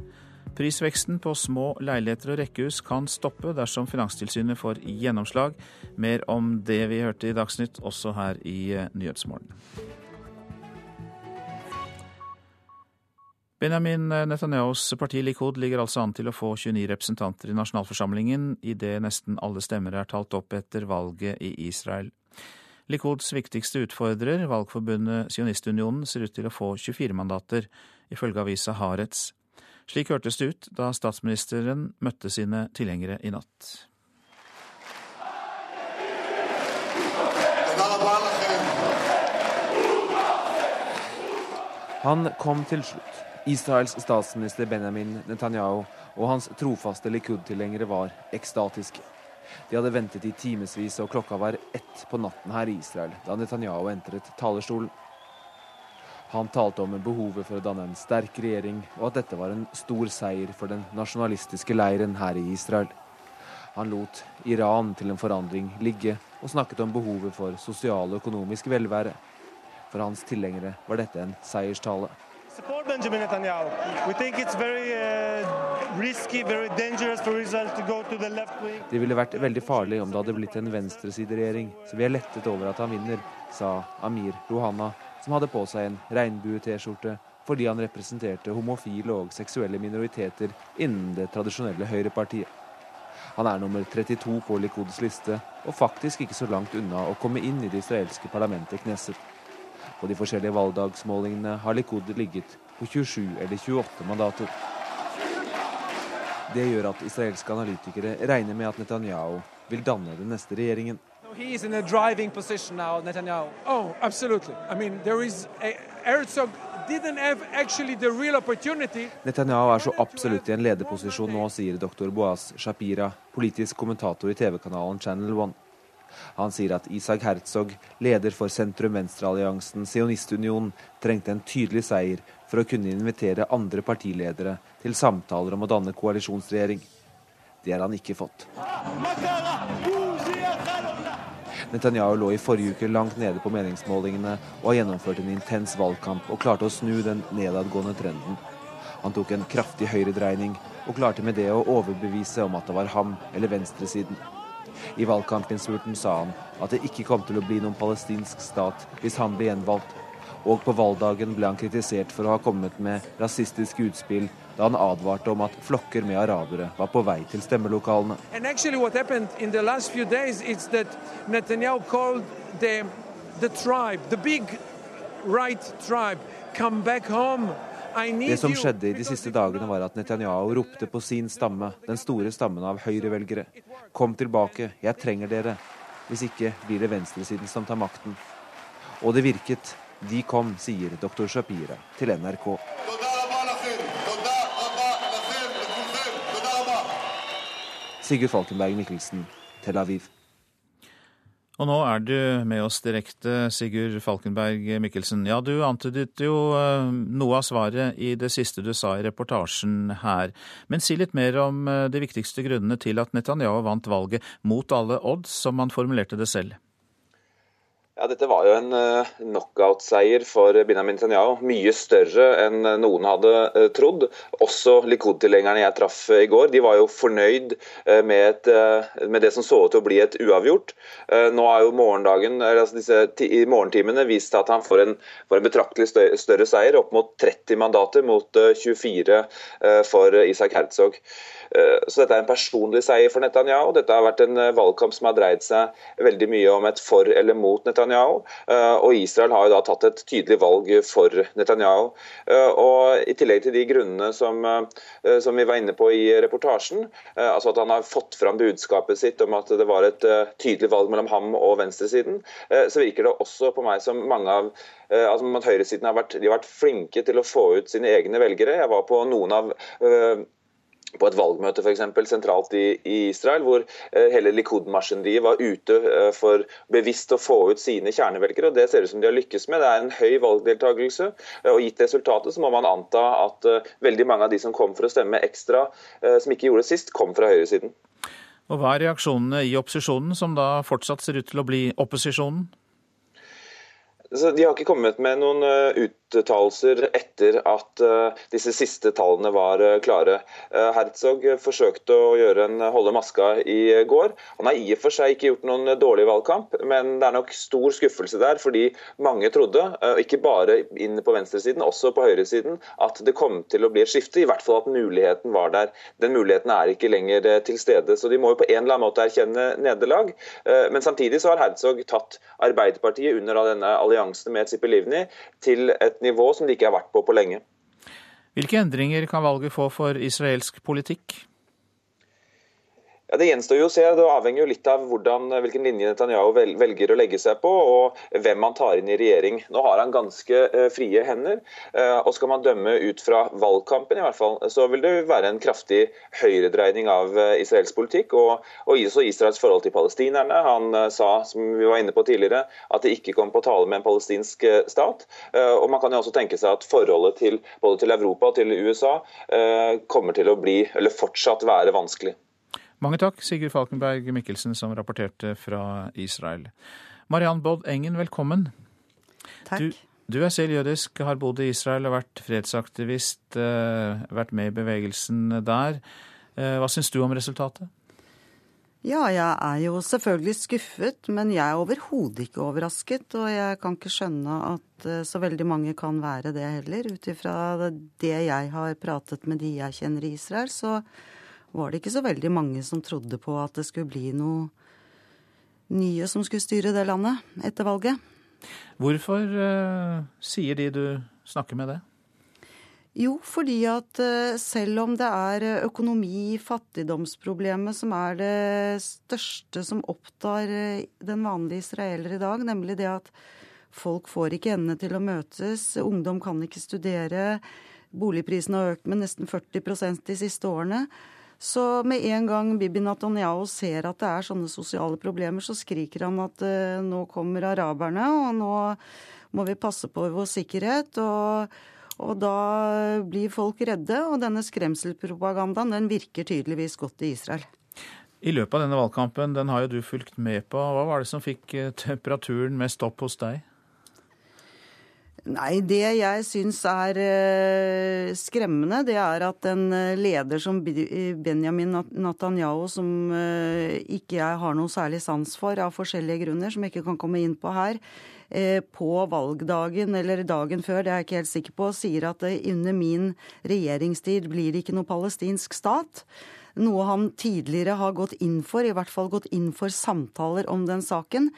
Prisveksten på små leiligheter og rekkehus kan stoppe dersom Finanstilsynet får gjennomslag. Mer om det vi hørte i Dagsnytt, også her i Nyhetsmorgen. Benjamin Netanyahus parti Likud ligger altså an til å få 29 representanter i nasjonalforsamlingen idet nesten alle stemmer er talt opp etter valget i Israel. Likuds viktigste utfordrer, valgforbundet Sionistunionen, ser ut til å få 24 mandater, ifølge avisa Haaretz. Slik hørtes det ut da statsministeren møtte sine tilhengere i natt. Han kom til slutt. Israels statsminister Benjamin Netanyahu og hans trofaste Likud-tilhengere var ekstatiske. De hadde ventet i timevis, og klokka var ett på natten her i Israel da Netanyahu entret talerstolen. Han talte om behovet for å danne en sterk regjering, og at dette var en stor seier for den nasjonalistiske leiren her i Israel. Han lot Iran til en forandring ligge, og snakket om behovet for sosial og økonomisk velvære. For hans tilhengere var dette en seierstale support Benjamin Netanyahu. We think it's very uh, risky, very dangerous for Israel to go to the left wing. Det ville vært veldig farlig om det hadde blitt en venstresideregjering, så vi er lettet over at han vinner, sa Amir Rohana, som hadde på seg en regnbue-T-skjorte fordi han representerte homofile og seksuelle minoriteter innen det tradisjonelle høyrepartiet. Han er nummer 32 på Likuds liste, og faktisk ikke så langt unna å komme inn i det israelske parlamentet Knesset. På de forskjellige valgdagsmålingene har Likud ligget på 27 eller 28 mandater. Det gjør at israelske analytikere regner med at Netanyahu vil danne den neste regjeringen. He's in a driving position now, Netanyahu. Oh, absolutely. I mean, there is a, Herzog didn't have actually the real opportunity. Netanyahu er så absolutt i en lederposisjon nå, sier doktor Boaz Shapira, politisk kommentator i TV-kanalen Channel One. Han sier at Isak Herzog, leder for sentrum-venstre-alliansen Sionistunionen, trengte en tydelig seier for å kunne invitere andre partiledere til samtaler om å danne koalisjonsregjering. Det har han ikke fått. Netanyahu lå i forrige uke langt nede på meningsmålingene og har gjennomført en intens valgkamp og klarte å snu den nedadgående trenden. Han tok en kraftig høyredreining og klarte med det å overbevise om at det var ham eller venstresiden. I valgkampinnspurten sa han at det ikke kom til å bli noen palestinsk stat hvis han ble gjenvalgt. Og på valgdagen ble han kritisert for å ha kommet med rasistiske utspill da han advarte om at flokker med arabere var på vei til stemmelokalene. The, the tribe, the big right tribe, come back home. Det som skjedde i de siste dagene, var at Netanyahu ropte på sin stamme, den store stammen av høyrevelgere. Kom tilbake, jeg trenger dere. Hvis ikke blir det venstresiden som tar makten. Og det virket. De kom, sier doktor Shapira til NRK. Sigurd Falkenberg Mikkelsen, Tel Aviv. Og nå er du med oss direkte, Sigurd Falkenberg Mikkelsen. Ja, du antydet jo eh, noe av svaret i det siste du sa i reportasjen her. Men si litt mer om eh, de viktigste grunnene til at Netanyahu vant valget mot alle odds, som han formulerte det selv. Ja, Dette var jo en uh, knockout-seier for Benjamin Netanyahu. Mye større enn noen hadde uh, trodd. Også Likud-tilhengerne jeg traff uh, i går, de var jo fornøyd med, et, med, det som så ut til å bli et uavgjort. Nå er jo morgendagen, altså disse i morgentimene vist at han får en, får en betraktelig større seier, opp mot 30 mandater mot 24 for Isak Herzog. Så dette er en personlig seier for Netanyahu. Dette har vært en valgkamp som har dreid seg veldig mye om et for eller mot Netanyahu. Og Israel har jo da tatt et tydelig valg for Netanyahu. Og I tillegg til de grunnene som, som vi var inne på i reportasjen, altså at han har fått fram budskapet sitt om at det var et tydelig valg mellom ham og venstresiden, så virker det også på meg som mange av altså at Høyresiden har vært, har vært flinke til å få ut sine egne velgere. Jeg var på noen av på et valgmøte for eksempel, sentralt i, i Israel, hvor eh, hele Likud-maskineriet var ute eh, for bevisst å få ut sine kjernevelgere. og Det ser ut som de har lykkes med. Det er en høy valgdeltakelse. Eh, og Gitt resultatet så må man anta at eh, veldig mange av de som kom for å stemme ekstra, eh, som ikke gjorde det sist, kom fra høyresiden. Og Hva er reaksjonene i opposisjonen, som da fortsatt ser ut til å bli opposisjonen? De har ikke kommet med noen uh, uttalelser etter at uh, disse siste tallene var uh, klare. Herzog forsøkte å gjøre en holde maska i går. Han har i og for seg ikke gjort noen dårlig valgkamp, men det er nok stor skuffelse der, fordi mange trodde, ikke bare inn på venstresiden, også på høyresiden, at det kom til å bli et skifte. I hvert fall at muligheten var der. Den muligheten er ikke lenger til stede. Så de må jo på en eller annen måte erkjenne nederlag. Men samtidig så har Herzog tatt Arbeiderpartiet under denne alliansen alliansen med Tsipelivni til et nivå som de ikke har vært på på lenge. Hvilke endringer kan valget få for israelsk politikk? Ja, Det gjenstår jo å se. Det avhenger jo litt av hvordan, hvilken linje Netanyahu velger å legge seg på, og hvem han tar inn i regjering. Nå har han ganske uh, frie hender, uh, og skal man dømme ut fra valgkampen, i hvert fall, så vil det være en kraftig høyredreining av israelsk politikk, og, og også Israels forhold til palestinerne. Han sa, som vi var inne på tidligere, at det ikke kom på tale med en palestinsk stat. og Man kan jo også tenke seg at forholdet til både til Europa og til USA kommer til å bli, eller fortsatt være vanskelig. Mange takk, Sigurd Falkenberg Mikkelsen, som rapporterte fra Israel. Mariann Bodd Engen, velkommen. Takk. Du, du, er selv jødisk, har bodd i Israel og vært fredsaktivist, eh, vært med i bevegelsen der. Eh, hva syns du om resultatet? Ja, jeg er jo selvfølgelig skuffet, men jeg er overhodet ikke overrasket. Og jeg kan ikke skjønne at eh, så veldig mange kan være det heller. Ut ifra det jeg har pratet med de jeg kjenner i Israel, så var det ikke så veldig mange som trodde på at det skulle bli noe nye som skulle styre det landet etter valget. Hvorfor uh, sier de du snakker med det? Jo, fordi at uh, selv om det er eh, økonomi, fattigdomsproblemet, som er det største som opptar den vanlige israeler i dag, nemlig det at folk får ikke endene til å møtes, ungdom kan ikke studere, boligprisene har økt med nesten 40% de siste årene. Så med en gang Bibi Netanyahu ser at det er sånne sosiale problemer, så skriker han at nå kommer araberne, og nå må vi passe på vår sikkerhet. og og da blir folk redde, og denne skremselpropagandaen den virker tydeligvis godt i Israel. I løpet av denne valgkampen, den har jo du fulgt med på. Hva var det som fikk eh, temperaturen mest opp hos deg? Nei, det jeg syns er uh, skremmende, det er at en eh, leder som Benjamin Netanyahu, som uh, ikke jeg har noe særlig sans for av forskjellige grunner, som jeg ikke kan komme inn på her, på valgdagen eller dagen før, det er jeg ikke helt sikker på, sier at under min regjeringstid blir det ikke noe palestinsk stat noe han tidligere har gått inn for, i hvert fall gått inn for samtaler om den saken.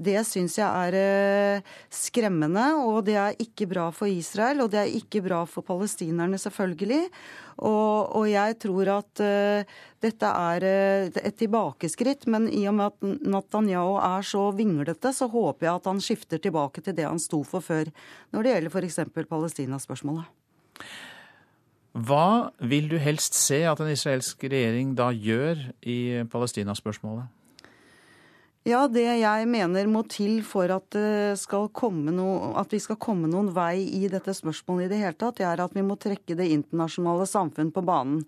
Det syns jeg er eh, skremmende, og det er ikke bra for Israel. Og det er ikke bra for palestinerne, selvfølgelig. Og, og jeg tror at uh, dette er uh, et tilbakeskritt, men i og med at Netanyahu er så vinglete, så håper jeg at han skifter tilbake til det han sto for før, når det gjelder f.eks. Palestina-spørsmålet. Hva vil du helst se at en israelsk regjering da gjør i Palestina-spørsmålet? Ja, det jeg mener må til for at, no, at, vi skal komme noen vei i dette spørsmålet i det hele tatt, det er at vi må trekke det internasjonale samfunn på banen.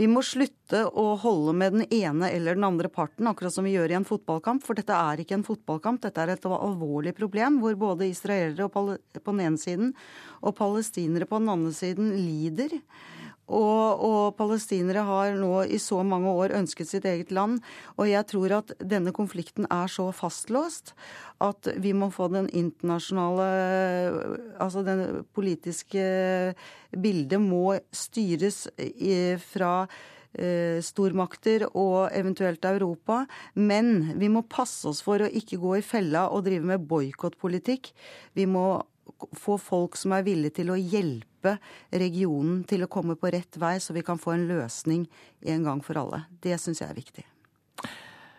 Vi må slutte å holde med den ene eller den andre parten, akkurat som vi gjør i en fotballkamp. For dette er ikke en fotballkamp, dette er et alvorlig problem hvor både israelere på den ene siden og palestinere på den andre siden lider. Og, og, palestinere har nå i så mange år ønsket sitt eget land. Og jeg tror at denne konflikten er så fastlåst at vi må få den internasjonale Altså det politiske bildet må styres fra eh, stormakter og eventuelt Europa. Men vi må passe oss for å ikke gå i fella og drive med boikottpolitikk. Vi må få folk som er villige til å hjelpe regionen til å komme på rett vei, så vi kan få en løsning en gang for alle. Det syns jeg er viktig.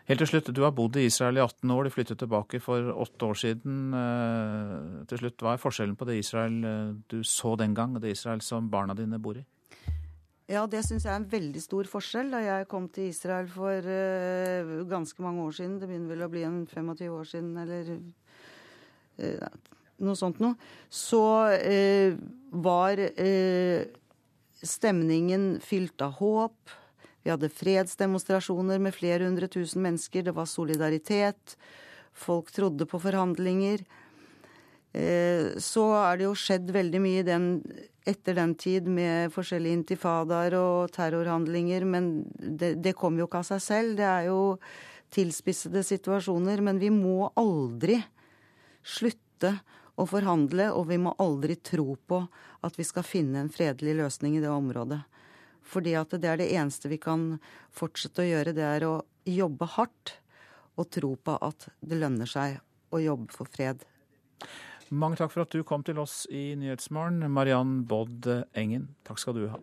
Helt til slutt, Du har bodd i Israel i 18 år, du flyttet tilbake for åtte år siden. Eh, til slutt, Hva er forskjellen på det Israel eh, du så den gang, og det Israel som barna dine bor i? Ja, det syns jeg er en veldig stor forskjell. Da jeg kom til Israel for uh, ganske mange år siden, det begynner vel å bli en 25 år siden, eller uh, noe sånt noe, så eh, var eh, stemningen fylt av håp. Vi hadde fredsdemonstrasjoner med flere hundre tusen mennesker. Det var solidaritet. Folk trodde på forhandlinger. Eh, så er det jo skjedd veldig mye den, etter den tid med forskjellige intifadaer og terrorhandlinger, men det, det kom jo ikke av seg selv. Det er jo tilspissede situasjoner. Men vi må aldri slutte å forhandle, og vi må aldri tro på at vi skal finne en fredelig løsning i det området. Fordi at det er det eneste vi kan fortsette å gjøre, det er å jobbe hardt og tro på at det lønner seg å jobbe for fred. Mange takk for at du kom til oss i Nyhetsmorgen, Mariann Bodd Engen. Takk skal du ha.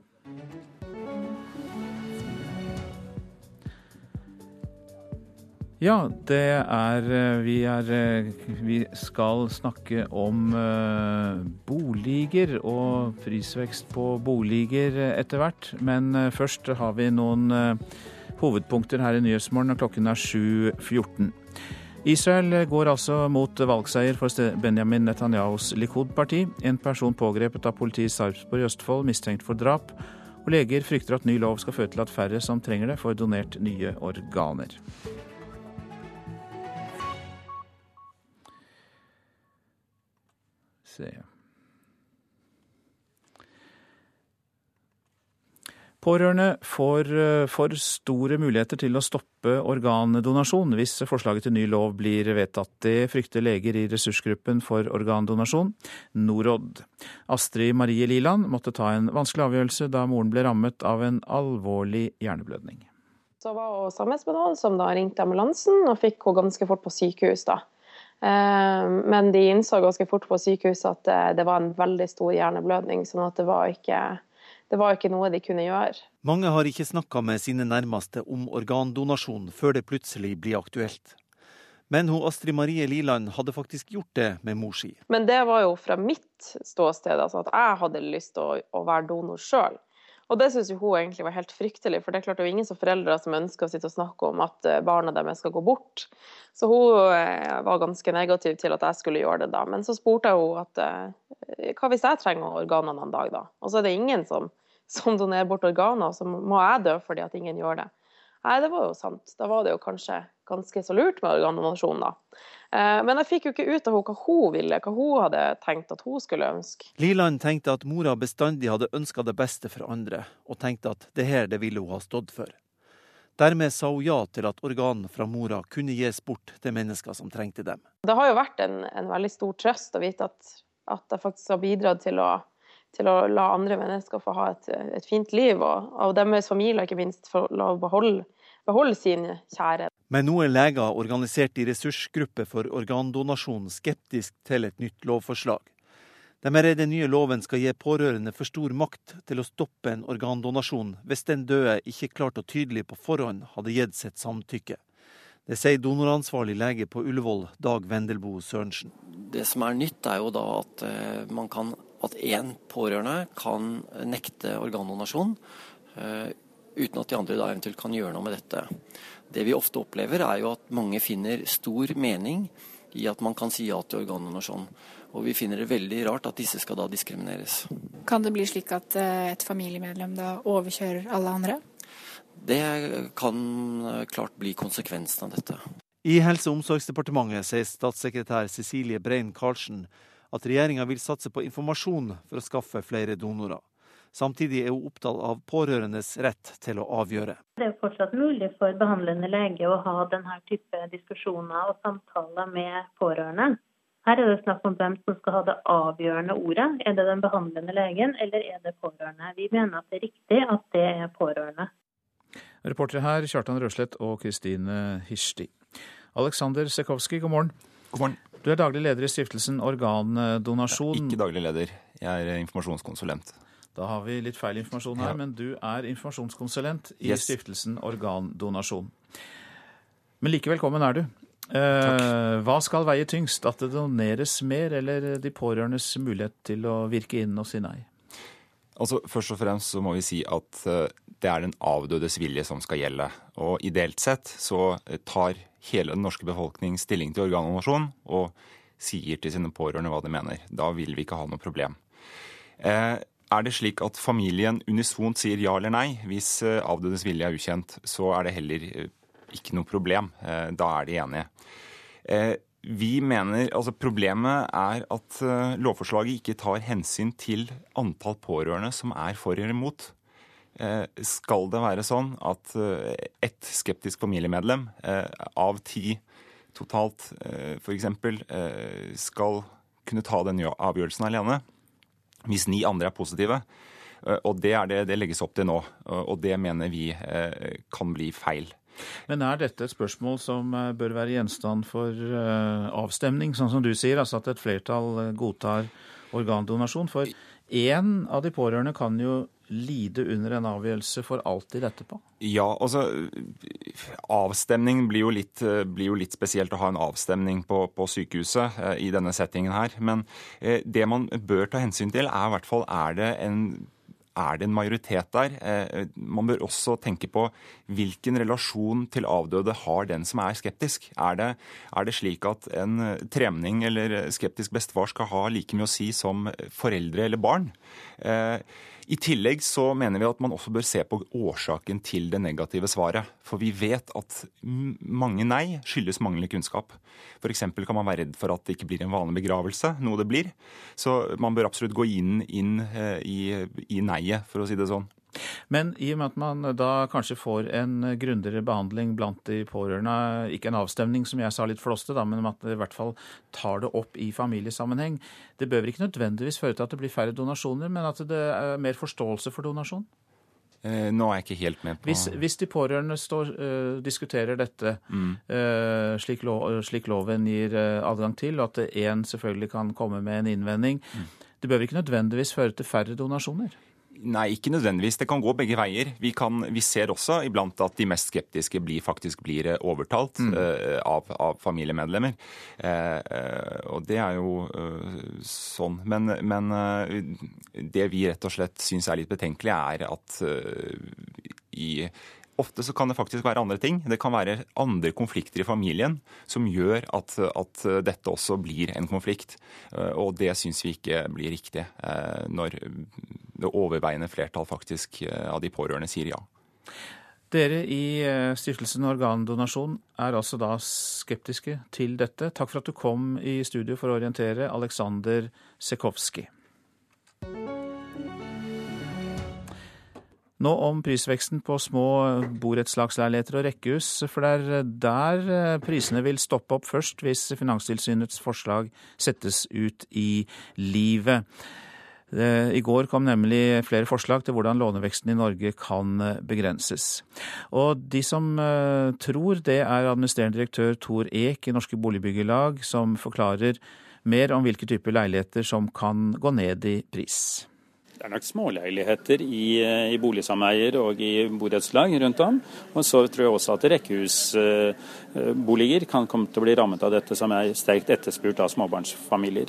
Ja, det er eh, Vi, er, eh, vi skal snakke om uh, boliger og prisvekst på boliger etter hvert. Men først har vi noen hovedpunkter her i Nyhetsmorgen, og klokken er 7.14. Israel går altså mot valgseier for Benjamin Netanyahus Likud-parti. En person pågrepet av politiet i Sarpsborg i Østfold mistenkt for drap. Og leger frykter at ny lov skal føre til at færre som trenger det, får donert nye organer. Se. Pårørende får eh, for store muligheter til å stoppe organdonasjon hvis forslaget til ny lov blir vedtatt. Det frykter leger i ressursgruppen for organdonasjon, Norod. Astrid Marie Liland måtte ta en vanskelig avgjørelse da moren ble rammet av en alvorlig hjerneblødning. Så var hun sammen med noen som da ringte ambulansen og fikk henne ganske fort på sykehus. da. Men de innså ganske fort på sykehuset at det var en veldig stor hjerneblødning, sånn at det var ikke, det var ikke noe de kunne gjøre. Mange har ikke snakka med sine nærmeste om organdonasjon før det plutselig blir aktuelt. Men hun Astrid Marie Liland hadde faktisk gjort det med mor si. Men det var jo fra mitt ståsted, altså at jeg hadde lyst til å, å være donor sjøl. Og det syns hun egentlig var helt fryktelig, for det er klart det er jo ingen som foreldre som ønsker å sitte og snakke om at eh, barna deres skal gå bort. Så hun eh, var ganske negativ til at jeg skulle gjøre det da. Men så spurte jeg henne at eh, hva hvis jeg trenger organene en dag, da? Og så er det ingen som, som donerer bort organer, så må jeg dø fordi at ingen gjør det. Nei, det var jo sant. Da var det jo kanskje ganske så lurt med organdonasjon, da. Eh, men jeg fikk jo ikke ut av henne hva hun ville, hva hun hadde tenkt at hun skulle ønske. Liland tenkte at mora bestandig hadde ønska det beste for andre, og tenkte at det her det ville hun ha stått for. Dermed sa hun ja til at organ fra mora kunne gis bort til mennesker som trengte dem. Det har jo vært en, en veldig stor trøst å vite at, at jeg faktisk har bidratt til å, til å la andre mennesker få ha et, et fint liv, og, og deres familier ikke minst få lov å beholde beholde sin kjære. Men nå er leger organisert i ressursgruppe for organdonasjon skeptisk til et nytt lovforslag. De er redde nye loven skal gi pårørende for stor makt til å stoppe en organdonasjon hvis den døde ikke klart og tydelig på forhånd hadde gitt sitt samtykke. Det sier donoransvarlig lege på Ullevål, Dag Vendelbo Sørensen. Det som er nytt, er jo da at eh, man kan at én pårørende kan nekte organdonasjon eh, uten at de andre da eventuelt kan gjøre noe med dette. Det vi ofte opplever, er jo at mange finner stor mening i at man kan si ja til organdonasjon. Og vi finner det veldig rart at disse skal da diskrimineres. Kan det bli slik at eh, et familiemedlem da overkjører alle andre? Det kan eh, klart bli konsekvensen av dette. I Helse- og omsorgsdepartementet sier statssekretær Cecilie Brein Karlsen at regjeringa vil satse på informasjon for å skaffe flere donorer. Samtidig er hun opptatt av pårørendes rett til å avgjøre. Det er fortsatt mulig for behandlende lege å ha denne type diskusjoner og samtaler med pårørende. Her er det snakk om hvem som skal ha det avgjørende ordet. Er det den behandlende legen, eller er det pårørende? Vi mener at det er riktig at det er pårørende. Reportere her Kjartan Røslett og Kristine Hirsti. Aleksander Sekowski, god morgen. God morgen. Du er daglig leder i stiftelsen Organdonasjon. Ikke daglig leder, jeg er informasjonskonsulent. Da har vi litt feil informasjon her, ja. men du er informasjonskonsulent i yes. stiftelsen Organdonasjon. Men like velkommen er du. Eh, hva skal veie tyngst, at det doneres mer, eller de pårørendes mulighet til å virke inn og si nei? Altså, Først og fremst så må vi si at uh, det er den avdødes vilje som skal gjelde. Og ideelt sett så tar hele den norske befolkning stilling til organdonasjon og sier til sine pårørende hva de mener. Da vil vi ikke ha noe problem. Eh, er det slik at familien unisont sier ja eller nei? Hvis eh, avdødes vilje er ukjent, så er det heller eh, ikke noe problem. Eh, da er de enige. Vi mener, altså Problemet er at lovforslaget ikke tar hensyn til antall pårørende som er for eller imot. Skal det være sånn at ett skeptisk familiemedlem av ti totalt f.eks. skal kunne ta den avgjørelsen alene, hvis ni andre er positive. Eh, og det er det det legges opp til nå. Og det mener vi eh, kan bli feil. Men er dette et spørsmål som eh, bør være gjenstand for avstemning, sånn som du sier? Altså at et flertall godtar organdonasjon? For én av de pårørende kan jo lide under en avgjørelse for alltid etterpå? Ja, altså Avstemning blir jo, litt, blir jo litt spesielt å ha en avstemning på, på, sykehuset eh, i denne settingen her. Men eh, det man bør ta hensyn til, er i hvert fall er det en er det en majoritet der? Eh, man bør også tenke på hvilken relasjon til avdøde har den som er skeptisk. Er det, er det slik at en tremning eller skeptisk bestefar skal ha like mye å si som foreldre eller barn? Eh, i tillegg så mener vi at man også bør se på årsaken til det negative svaret. For vi vet at mange nei skyldes manglende kunnskap. F.eks. kan man være redd for at det ikke blir en vanlig begravelse, noe det blir. Så man bør absolutt gå inn, inn i, i, i neiet, for å si det sånn. Men i og med at man da kanskje får en grundigere behandling blant de pårørende, ikke en avstemning som jeg sa litt flåste, da, men at det i hvert fall tar det opp i familiesammenheng, det bør ikke nødvendigvis føre til at det blir færre donasjoner, men at det er mer forståelse for donasjon? Eh, nå er jeg ikke helt med på Hvis, hvis de pårørende står, uh, diskuterer dette mm. uh, slik, lov, slik, loven gir uh, adgang til, og at én selvfølgelig kan komme med en innvending, mm. det bør ikke nødvendigvis føre til færre donasjoner? Nei, ikke nødvendigvis. Det kan gå begge veier. Vi, kan, vi ser også iblant at de mest skeptiske blir, faktisk blir eh, overtalt mm. uh, av, av, familiemedlemmer. Uh, uh, og det er jo sånn. Men, men det vi rett og slett syns er litt betenkelig, er at i Ofte så kan det faktisk være andre ting. Det kan være andre konflikter i familien som gjør at, at dette også blir en konflikt. Og det syns vi ikke blir riktig når det overveiende flertall faktisk eh, av de pårørende sier ja. Dere i Stiftelsen Organdonasjon er altså da skeptiske til dette. Takk for at du kom i studio for å orientere, Aleksander Sekowski. Nå om prisveksten på små borettslagsleiligheter og rekkehus, for det er der eh, prisene vil stoppe opp først hvis Finanstilsynets forslag settes ut i livet. Eh, I går kom nemlig flere forslag til hvordan låneveksten i Norge kan eh, begrenses. Og de som tror det, er administrerende direktør Tor Eek i Norske Boligbyggelag, som forklarer mer om hvilke typer leiligheter som kan gå ned i pris. Det er nok småleiligheter i, eh, i boligsameier og i borettslag rundt om. Og så tror jeg også at rekkehusboliger kan komme til å bli rammet av dette, som er sterkt etterspurt av småbarnsfamilier.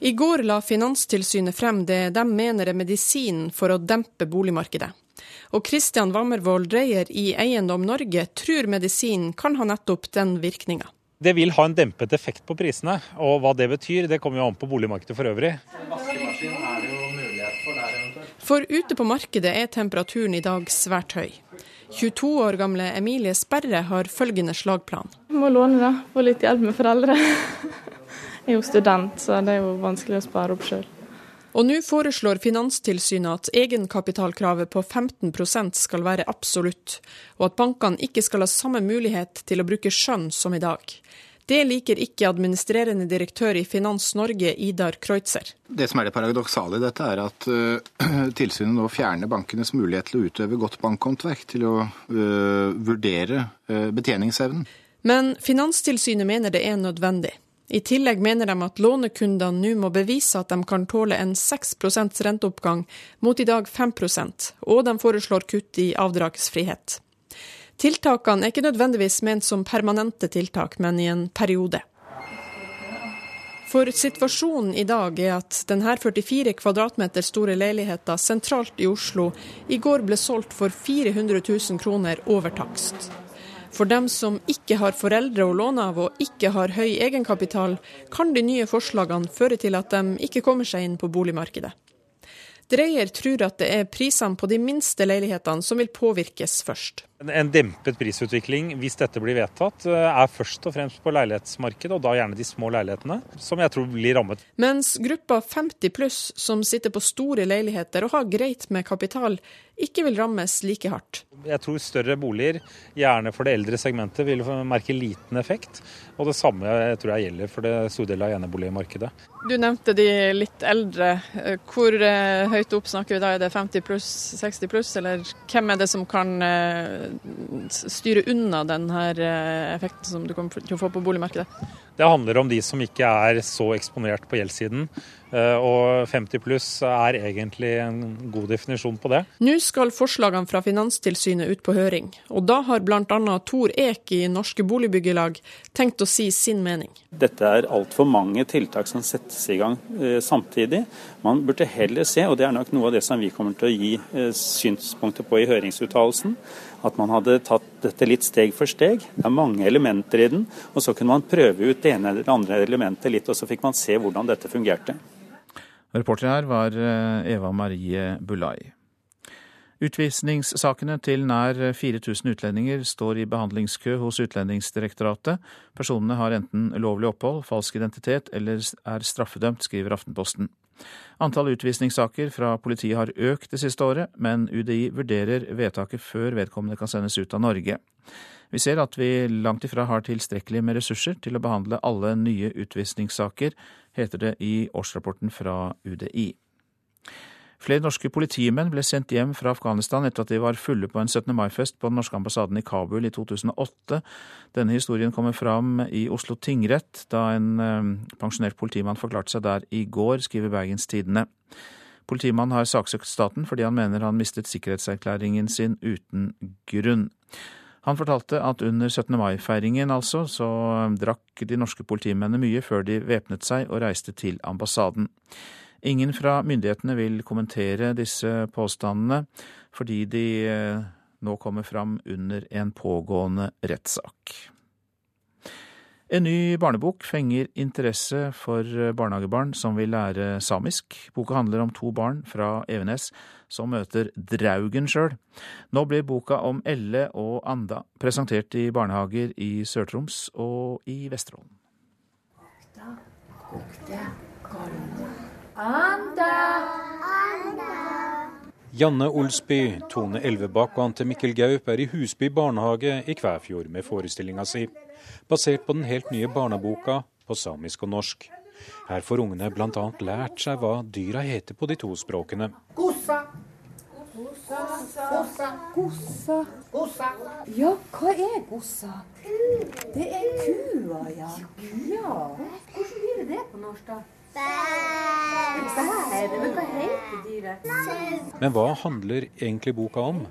I går la Finanstilsynet frem det de mener er medisinen for å dempe boligmarkedet. Og Kristian Wammervoll Dreyer i Eiendom Norge tror medisinen kan ha nettopp den virkninga. Det vil ha en dempet effekt på prisene, og hva det betyr, det kommer jo an på boligmarkedet for øvrig. For ute på markedet er temperaturen i dag svært høy. 22 år gamle Emilie Sperre har følgende slagplan. Jeg må låne, da. Få litt hjelp med foreldre. Jeg er jo student, så det er jo vanskelig å spare opp sjøl. Og nå foreslår Finanstilsynet at egenkapitalkravet på 15% skal være absolutt, og at bankene ikke skal ha samme mulighet til å bruke skjønn som i dag. Det liker ikke administrerende direktør i Finans Norge, Idar Kreutzer. Det som er det paradoksale i dette, er at uh, [CLEARS THROAT] tilsynet nå fjerner bankenes mulighet til å utøve godt bankhåndverk, til å uh, vurdere uh, betjeningsevnen. Men Finanstilsynet mener det er nødvendig. I tillegg mener de at lånekundene nå må bevise at de kan tåle en 6% renteoppgang mot i dag 5% og de foreslår kutt i avdragsfrihet. Tiltakene er ikke nødvendigvis ment som permanente tiltak, men i en periode. For situasjonen i dag er at denne 44 kvadratmeter store leiligheten sentralt i Oslo i går ble solgt for 400 000 kroner over takst. For dem som ikke har foreldre å låne av og ikke har høy egenkapital, kan de nye forslagene føre til at de ikke kommer seg inn på boligmarkedet. Dreyer tror at det er prisene på de minste leilighetene som vil påvirkes først. En dempet prisutvikling, hvis dette blir vedtatt, er først og fremst på leilighetsmarkedet, og da gjerne de små leilighetene, som jeg tror blir rammet. Mens gruppa 50 pluss, som sitter på store leiligheter og har greit med kapital, ikke vil rammes like hardt. Jeg tror større boliger, gjerne for det eldre segmentet, vil merke liten effekt. Og det samme jeg tror jeg gjelder for det store delen av eneboligmarkedet. Du nevnte de litt eldre. Hvor eh, høyt opp snakker vi da? Er det 50 pluss, 60 pluss, eller hvem er det som kan eh, styre unna denne eh, effekten som du kommer til å få på boligmarkedet? Det handler om de som ikke er så eksponert på gjeldssiden. Eh, og 50 pluss er egentlig en god definisjon på det. Nå skal forslagene fra Finanstilsynet ut på høring, og da har bl.a. Tor Eek i Norske Boligbyggelag tenkt å si sin mening. Dette er altfor mange tiltak som settes i gang eh, samtidig. Man burde heller se, og det er nok noe av det som vi kommer til å gi synspunkter på i høringsuttalelsen, at man hadde tatt dette litt steg for steg. Det er mange elementer i den. Og så kunne man prøve ut det ene eller andre elementet litt, og så fikk man se hvordan dette fungerte. Reporter her var eh, Eva Marie Bulai. Utvisningssakene til nær 4000 utlendinger står i behandlingskø hos Utlendingsdirektoratet. Personene har enten lovlig opphold, falsk identitet eller er straffedømt, skriver Aftenposten. Antall utvisningssaker fra politiet har økt det siste året, men UDI vurderer vedtaket før vedkommende kan sendes ut av Norge. Vi ser at vi langt ifra har tilstrekkelig med ressurser til å behandle alle nye utvisningssaker, heter det i årsrapporten fra UDI. Flere norske politimenn ble sendt hjem fra Afghanistan etter at de var fulle på en 17. mai-fest på den norske ambassaden i Kabul i 2008. Denne historien kommer fram i Oslo tingrett da en eh, pensjonert politimann forklarte seg der i går, skriver Bergens Tidende. Politimannen har saksøkt staten fordi han mener han mistet sikkerhetserklæringen sin uten grunn. Han fortalte at under 17. mai-feiringen altså, så drakk de norske politimennene mye før de væpnet seg og reiste til ambassaden. Ingen fra myndighetene vil kommentere disse påstandene, fordi de eh, nå kommer fram under en pågående rettssak. En ny barnebok fenger interesse for barnehagebarn som vil lære samisk. Boka handler om to barn fra Evenes som møter Draugen sjøl. Nå blir boka om Elle og Anda presentert i barnehager i Sør-Troms og i Vesterålen. Anda! Janne Olsby, Tone Elvebakk og Ante Mikkel Gaup er i Husby barnehage i Kvæfjord med forestillinga si, basert på den helt nye barneboka på samisk og norsk. Her får ungene bl.a. lært seg hva dyra heter på de to språkene. Gossa. Gossa. Gossa. Gossa. Ja, hva er gossa? Det er kua, ja. ja. Hvordan blir det på norsk, da? Men hva handler egentlig boka om?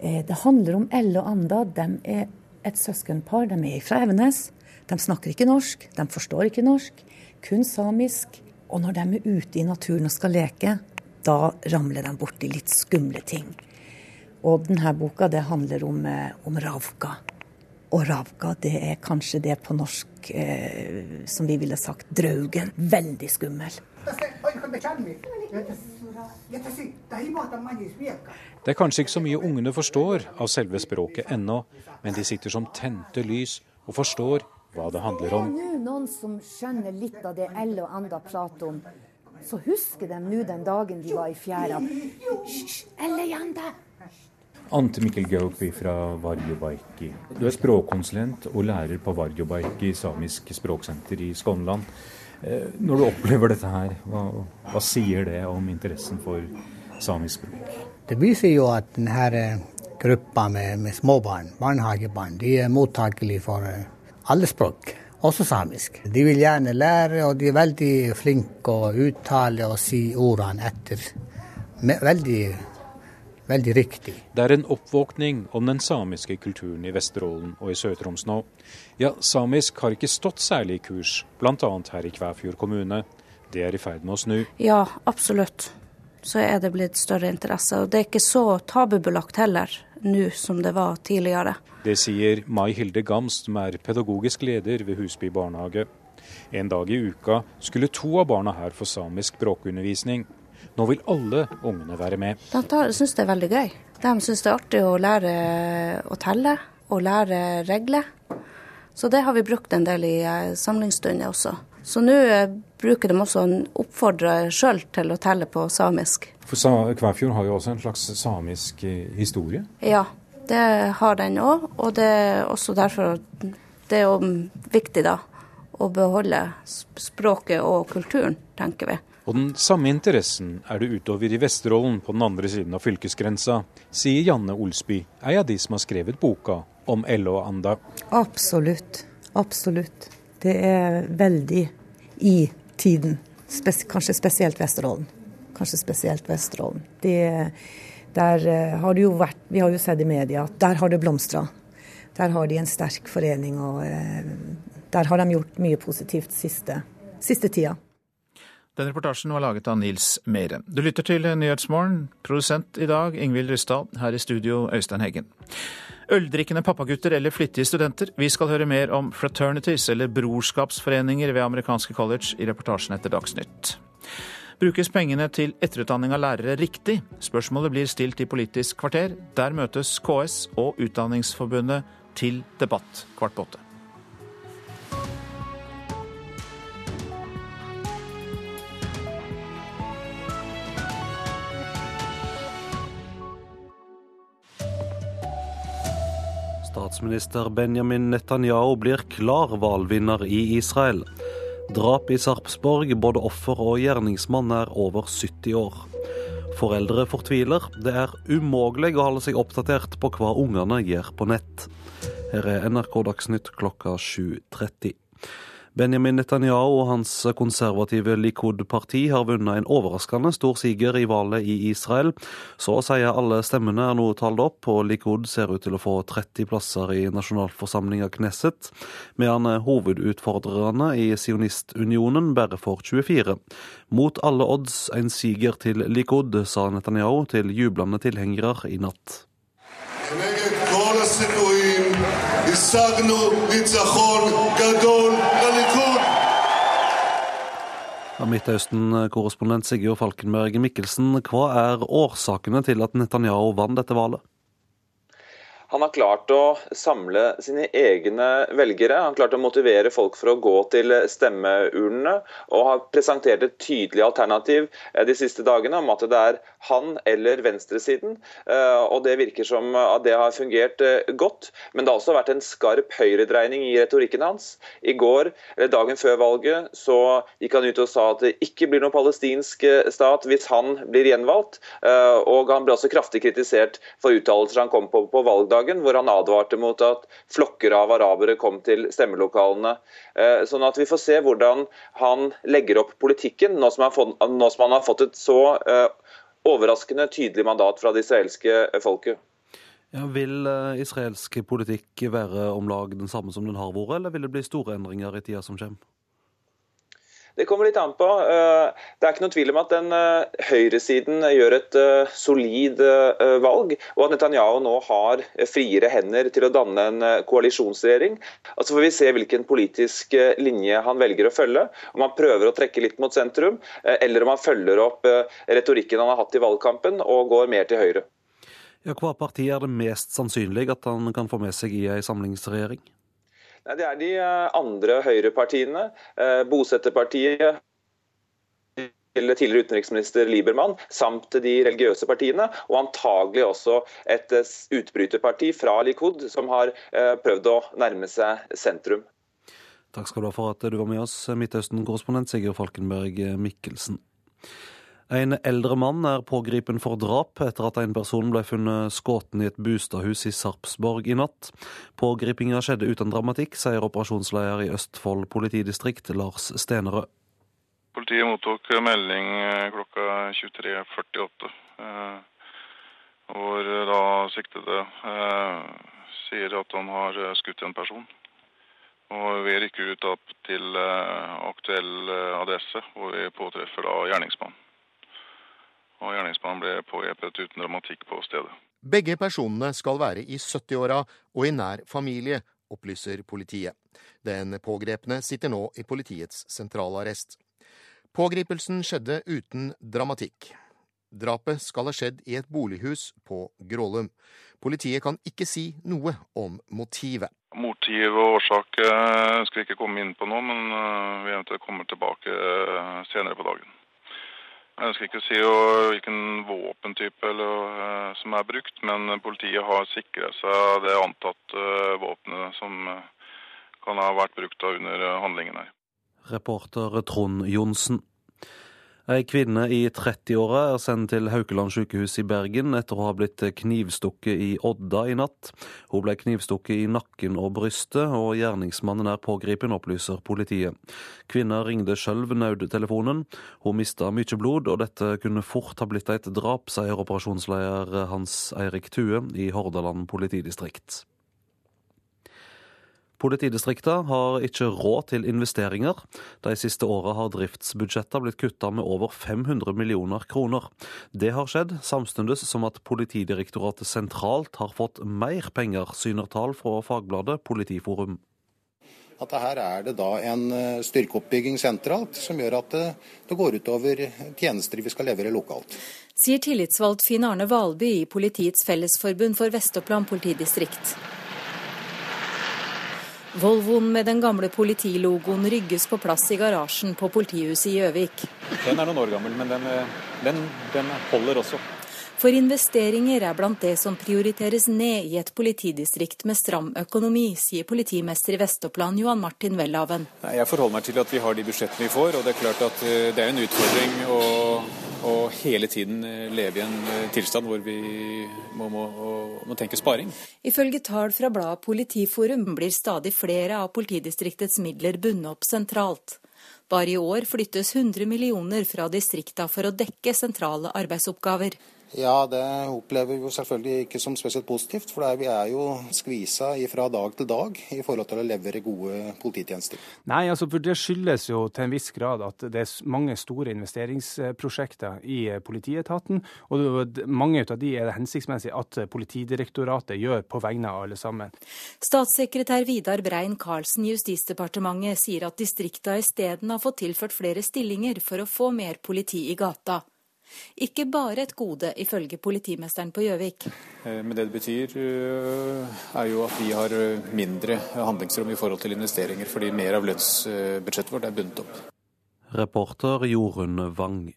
Eh, det handler om Elle og Anda. De er et søskenpar. De er fra Evenes. De snakker ikke norsk, de forstår ikke norsk, kun samisk. Og når de er ute i naturen og skal leke, da ramler de borti litt skumle ting. Og denne boka det handler om, eh, om ravka. Og ravga, det er kanskje det på norsk eh, som vi ville sagt draugen. Veldig skummel. Det er kanskje ikke så mye ungene forstår av selve språket ennå, men de sitter som tente lys og forstår hva det handler om. Det er nå noen som skjønner litt av det Elle og Anda prater om. Så husker de nå den dagen de var i fjæra. Hysj, Elle og Anda! Ante Mikkel Gauppi fra Varjobaiki. Du er språkkonsulent og lærer på Varjobaiki samisk språksenter i Skånland. Eh, når du opplever dette her, hva, hva, sier det om interessen for samisk språk? Det viser jo at denne eh, gruppa med, med småbarn, barnehagebarn, de er mottakelige for eh, alle språk, også samisk. De vil gjerne lære, og de er veldig flinke å uttale og si ordene etter. Veldig veldig riktig. Det er en oppvåkning om den samiske kulturen i Vesterålen og i Sør-Troms nå. Ja, samisk har ikke stått særlig i kurs, bl.a. her i Kvæfjord kommune. Det er i ferd med å snu. Ja, absolutt. Så er det blitt større interesse. Og det er ikke så tabubelagt heller nå som det var tidligere. Det sier Mai Hilde Gams, som er pedagogisk leder ved Husby barnehage. En dag i uka skulle to av barna her få samisk språkundervisning. Nå vil alle ungene være med. De syns det er veldig gøy. De syns det er artig å lære å telle og lære regler. Så det har vi brukt en del i eh, samlingsstunder også. Så nå eh, bruker de også å oppfordre sjøl til å telle på samisk. For Kvæfjord har jo også en slags samisk eh, historie? Ja, det har den òg. Og det er også derfor det er viktig da å beholde språket og kulturen, tenker vi. Og den samme interessen er det utover i Vesterålen på den andre siden av fylkesgrensa, sier Janne Olsby, ei av de som har skrevet boka om LO og Anda. Absolutt. Absolutt. Det er veldig i tiden. Spes kanskje spesielt Vesterålen. Kanskje spesielt Vesterålen. Det, der eh, har det jo vært, Vi har jo sett i media at der har det blomstra. Der har de en sterk forening, og eh, der har de gjort mye positivt siste, siste tida. Den reportasjen var laget av Nils Mere. Du lytter til Nyhetsmorgen. Produsent i dag Ingvild Ryssdal. Her i studio Øystein Heggen. Øldrikkende pappagutter eller flittige studenter. Vi skal høre mer om fraternities eller brorskapsforeninger ved amerikanske college i reportasjen etter Dagsnytt. Brukes pengene til etterutdanning av lærere riktig? Spørsmålet blir stilt i Politisk kvarter. Der møtes KS og Utdanningsforbundet til debatt kvart på åtte. Statsminister Benjamin Netanyahu blir klar valgvinner i Israel. Drap i Sarpsborg, både offer og gjerningsmann er over 70 år. Foreldre fortviler. Det er umulig å holde seg oppdatert på hva ungene gjør på nett. Her er NRK Dagsnytt klokka 7.30. Benjamin Netanyahu og hans konservative Likud-parti har vunnet en overraskende stor siger i valget i Israel. Så å si alle stemmene er nå talt opp, og Likud ser ut til å få 30 plasser i nasjonalforsamlinga Knesset, medan hovedutfordrerne i sionistunionen bare får 24. Mot alle odds en siger til Likud, sa Netanyahu til jublende tilhengere i natt. השגנו ניצחון גדול Midtøsten-korrespondent Sigurd Falkenberg Mikkelsen, hva er årsakene til at Netanyahu vant dette valget? Han har klart å samle sine egne velgere. Han har klart å motivere folk for å gå til stemmeurnene, og har presentert et tydelig alternativ eh, de siste dagene om at det er han eller venstresiden. Eh, og Det virker som at det har fungert eh, godt, men det har også vært en skarp høyredreining i retorikken hans. I går, eller dagen før valget, så gikk han ut og sa at det ikke blir noen palestinsk stat hvis han blir gjenvalgt. Og han ble også kraftig kritisert for uttalelser han kom på på valgdagen hvor han advarte mot at flokker av arabere kom til stemmelokalene. Eh, sånn at vi får se hvordan han legger opp politikken, nå som han, har fått et så eh, overraskende tydelig mandat fra det israelske folket. Ja, vil eh, israelsk politikk være om lag den samme som den har vært, eller vil det bli store endringer i tida som kommer? Det kommer litt an på. Eh, det er ikke noe tvil om at den eh, høyresiden gjør et eh, solid valg, og at Netanyahu nå har friere hender til å danne en koalisjonsregjering. Altså får vi se hvilken politisk linje han velger å følge. Om han prøver å trekke litt mot sentrum, eller om han følger opp retorikken han har hatt i valgkampen og går mer til høyre. Ja, hva parti er det mest sannsynlig at han kan få med seg i ei samlingsregjering? Det er de eh, andre høyrepartiene. Eh, Bosetterpartiet eller tidligere utenriksminister Liebermann, samt de religiøse partiene, og antagelig også et eh, utbryterparti fra Likud, som har prøvd å nærme seg sentrum. Takk skal du ha for at du var med oss, Midtøsten-korrespondent Sigurd Falkenberg Mikkelsen. En eldre mann er pågripen for drap etter at en person ble funnet skutt i et bostadhus i Sarpsborg i natt. Pågripinga skjedde uten dramatikk, sier operasjonsleder i Østfold politidistrikt, Lars Stenerød. Politiet mottok melding eh, klokka 23.48, eh, hvor da siktede eh, sier at han har skutt en person. Og Vi rykker ut opp til aktuell adresse, hvor vi påtreffer da gjerningsmannen og gjerningsmannen ble pågrepet uten dramatikk på stedet. Begge personene skal være i 70-åra og i nær familie, opplyser politiet. Den pågrepne sitter nå i politiets sentralarrest. Pågripelsen skjedde uten dramatikk. Drapet skal ha skjedd i et bolighus på Grålum. Politiet kan ikke si noe om motivet. Motiv og årsak skal vi ikke komme inn på nå, men øh, vi eventuelt kommer tilbake øh, senere på dagen. Jeg ønsker ikke å si hvilken våpentype eller, uh, som er brukt, men politiet har sikret seg det antatte uh, våpenet som uh, kan ha vært brukt under handlingen her. Reporter Trond Johnsen. Ei kvinne i 30-åra er sendt til Haukeland sykehus i Bergen etter å ha blitt knivstukket i Odda i natt. Hun ble knivstukket i nakken og brystet, og gjerningsmannen er pågripen, opplyser politiet. Kvinna ringte sjøl nødtelefonen. Hun mista mye blod, og dette kunne fort ha blitt et drap, sier operasjonsleder Hans Eirik Thue i Hordaland politidistrikt. Politidistriktene har ikke råd til investeringer. De siste åra har driftsbudsjettene blitt kutta med over 500 millioner kroner. Det har skjedd samtidig som at Politidirektoratet sentralt har fått mer penger, syner tall fra fagbladet Politiforum. At her er det da en eh, styrkeoppbygging sentralt som gjør at det, det går utover tjenester vi skal levere lokalt. Sier tillitsvalgt Finn Arne Valby i Politiets Fellesforbund for Vest-Oppland politidistrikt. Volvoen med den gamle politilogoen rygges på plass i garasjen på politihuset i Gjøvik. Den er noen år gammel, men den, den, den, holder også. For investeringer er blant det som prioriteres ned i et politidistrikt med stram økonomi, sier politimester i Vest-Oppland Johan Martin Welhaven. Jeg forholder meg til at vi har de budsjettene vi får, og det er klart at eh, det er en utfordring å, hele tiden leve i en tilstand hvor vi må, må, må tenke sparing. Ifølge tall fra bladet Politiforum blir stadig flere av politidistriktets midler bundet opp sentralt. Bare i år flyttes 100 millioner fra distrikta for å dekke sentrale arbeidsoppgaver. Ja, det opplever vi jo selvfølgelig ikke som spesielt positivt. For vi er jo skvisa fra dag til dag i forhold til å levere gode polititjenester. Nei, altså for det skyldes jo til en viss grad at det er mange store investeringsprosjekter i eh, politietaten. Og mange av de er det hensiktsmessig at Politidirektoratet gjør på vegne av alle sammen. Statssekretær Vidar Brein Karlsen i Justisdepartementet sier at distrikta isteden har fått tilført flere stillinger for å få mer politi i gata. Ikke bare et gode, ifølge politimesteren på Gjøvik. Eh, men det det betyr, eh, er jo at vi har eh, mindre handlingsrom i forhold til investeringer, fordi mer av lønnsbudsjettet vårt er bundet opp. Reporter Jorunn Wang.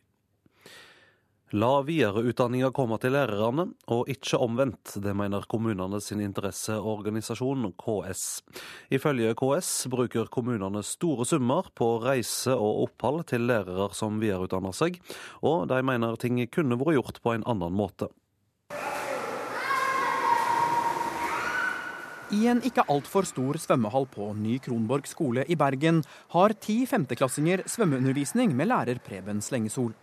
La videreutdanninga komme til lærerne, og ikke omvendt. Det mener kommunene sin interesseorganisasjon KS. Ifølge KS bruker kommunene store summer på reise og opphold til lærere som videreutdanner seg, og de mener ting kunne vært gjort på en annen måte. I en ikke altfor stor svømmehall på Ny Kronborg skole i Bergen har ti femteklassinger svømmeundervisning med lærer Preben Slengesol.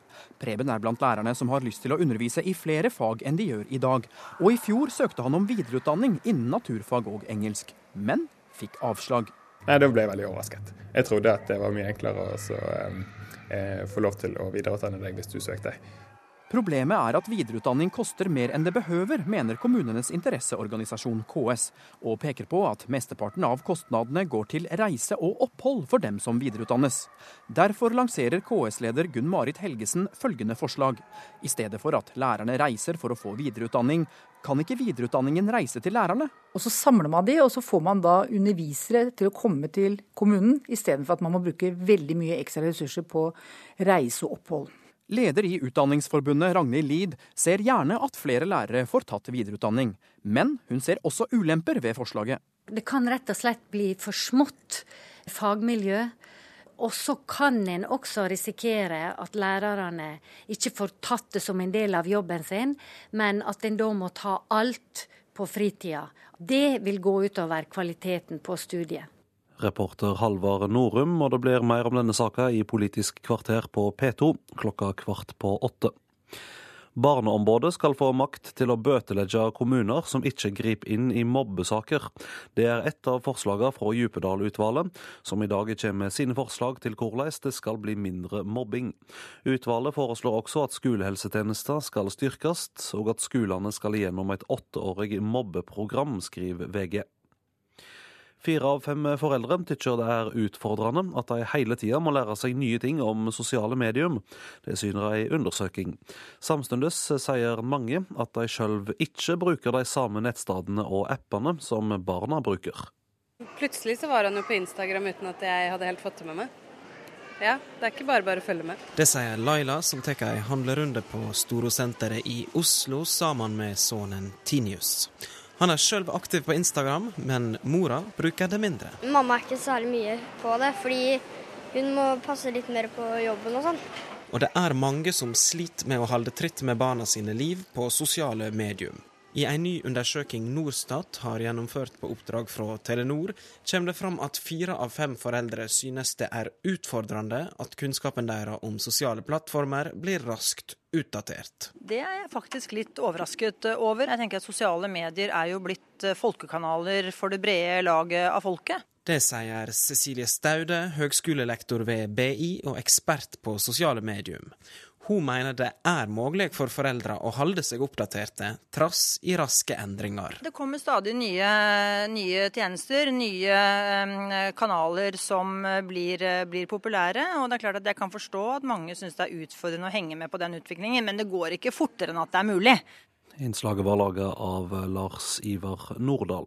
Preben er blant lærerne som har lyst til å undervise i flere fag enn de gjør i dag. Og i fjor søkte han om videreutdanning innen naturfag og engelsk, men fikk avslag. Nei, Da ble jeg veldig overrasket. Jeg trodde at det var mye enklere å eh, få lov til å videreutdanne deg hvis du søkte. Problemet er at videreutdanning koster mer enn det behøver, mener kommunenes interesseorganisasjon KS, og peker på at mesteparten av kostnadene går til reise og opphold for dem som videreutdannes. Derfor lanserer KS-leder Gunn Marit Helgesen følgende forslag. I stedet for at lærerne reiser for å få videreutdanning, kan ikke videreutdanningen reise til lærerne? Og Så samler man de, og så får man da undervisere til å komme til kommunen, istedenfor at man må bruke veldig mye ekstra ressurser på reise og opphold. Leder i Utdanningsforbundet, Ragnhild Lid, ser gjerne at flere lærere får tatt videreutdanning. Men hun ser også ulemper ved forslaget. Det kan rett og slett bli for smått fagmiljø. Og så kan en også risikere at lærerne ikke får tatt det som en del av jobben sin, men at en da må ta alt på fritida. Det vil gå utover kvaliteten på studiet. Reporter Halvard Norum, og det blir mer om denne saka i Politisk kvarter på P2 klokka kvart på åtte. Barneombudet skal få makt til å bøtelegge kommuner som ikke griper inn i mobbesaker. Det er ett av forslagene fra Djupedal-utvalget, som i dag kommer med sine forslag til hvordan det skal bli mindre mobbing. Utvalget foreslår også at skolehelsetjenesten skal styrkes, og at skolene skal gjennom et åtteårig mobbeprogram, skriver VG. Fire av fem foreldre tykker det er utfordrende at de hele tida må lære seg nye ting om sosiale medium. Det syner ei undersøking. Samtidig sier mange at de sjøl ikke bruker de samme nettstedene og appene som barna bruker. Plutselig så var han jo på Instagram uten at jeg hadde helt fått det med meg. Ja, det er ikke bare bare å følge med. Det sier Laila, som tar ei handlerunde på Storosenteret i Oslo sammen med sønnen Tinius. Han er sjøl aktiv på Instagram, men mora bruker det mindre. Mamma er ikke særlig mye på det, fordi hun må passe litt mer på jobben og sånn. Og det er mange som sliter med å holde tritt med barna sine liv på sosiale medium. I en ny undersøking Norstat har gjennomført på oppdrag fra Telenor, kommer det fram at fire av fem foreldre synes det er utfordrende at kunnskapen deres om sosiale plattformer blir raskt utdatert. Det er jeg faktisk litt overrasket over. Jeg tenker at Sosiale medier er jo blitt folkekanaler for det brede laget av folket. Det sier Cecilie Staude, høgskolelektor ved BI og ekspert på sosiale medium. Hun mener det er mulig for foreldre å holde seg oppdaterte, trass i raske endringer. Det kommer stadig nye, nye tjenester, nye um, kanaler som blir, blir, populære. Og det er klart at jeg kan forstå at mange syns det er utfordrende å henge med på den utviklingen, men det går ikke fortere enn at det er mulig. Innslaget var laget av Lars Ivar Nordahl.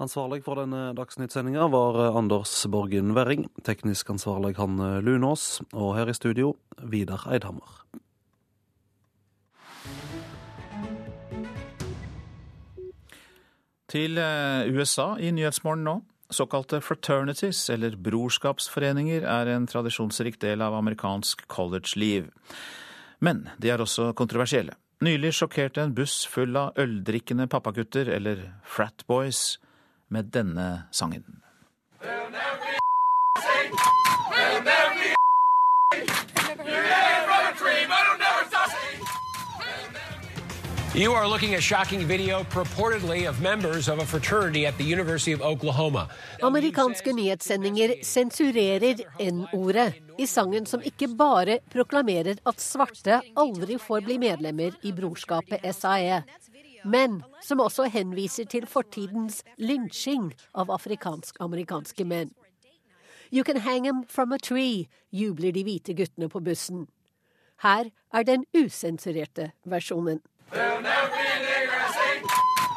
Ansvarlig for denne Dagsnytt-sendinga var eh, Anders Borgen Werring. Teknisk ansvarlig Hanne Lunås. Og her i studio, Vidar Eidhammer. Til eh, USA i Nyhetsmorgen nå. Såkalte fraternities, eller brorskapsforeninger, er en tradisjonsrik del av amerikansk college-liv. Men de er også kontroversielle. Nylig sjokkerte en buss full av øldrikkende pappagutter, eller fratboys, med denne sangen. You are looking at shocking video purportedly of members of a fraternity at the University of Oklahoma. Amerikanske nyhetssendinger sensurerer N-ordet i sangen som ikke bare proklamerer at svarte aldri får bli medlemmer i brorskapet SAE, men som også henviser til fortidens lynsjing av afrikansk-amerikanske menn. You can hang them from a tree, jubler de hvite guttene på bussen. Her er den usensurerte versjonen. There'll never be a nigger at sea.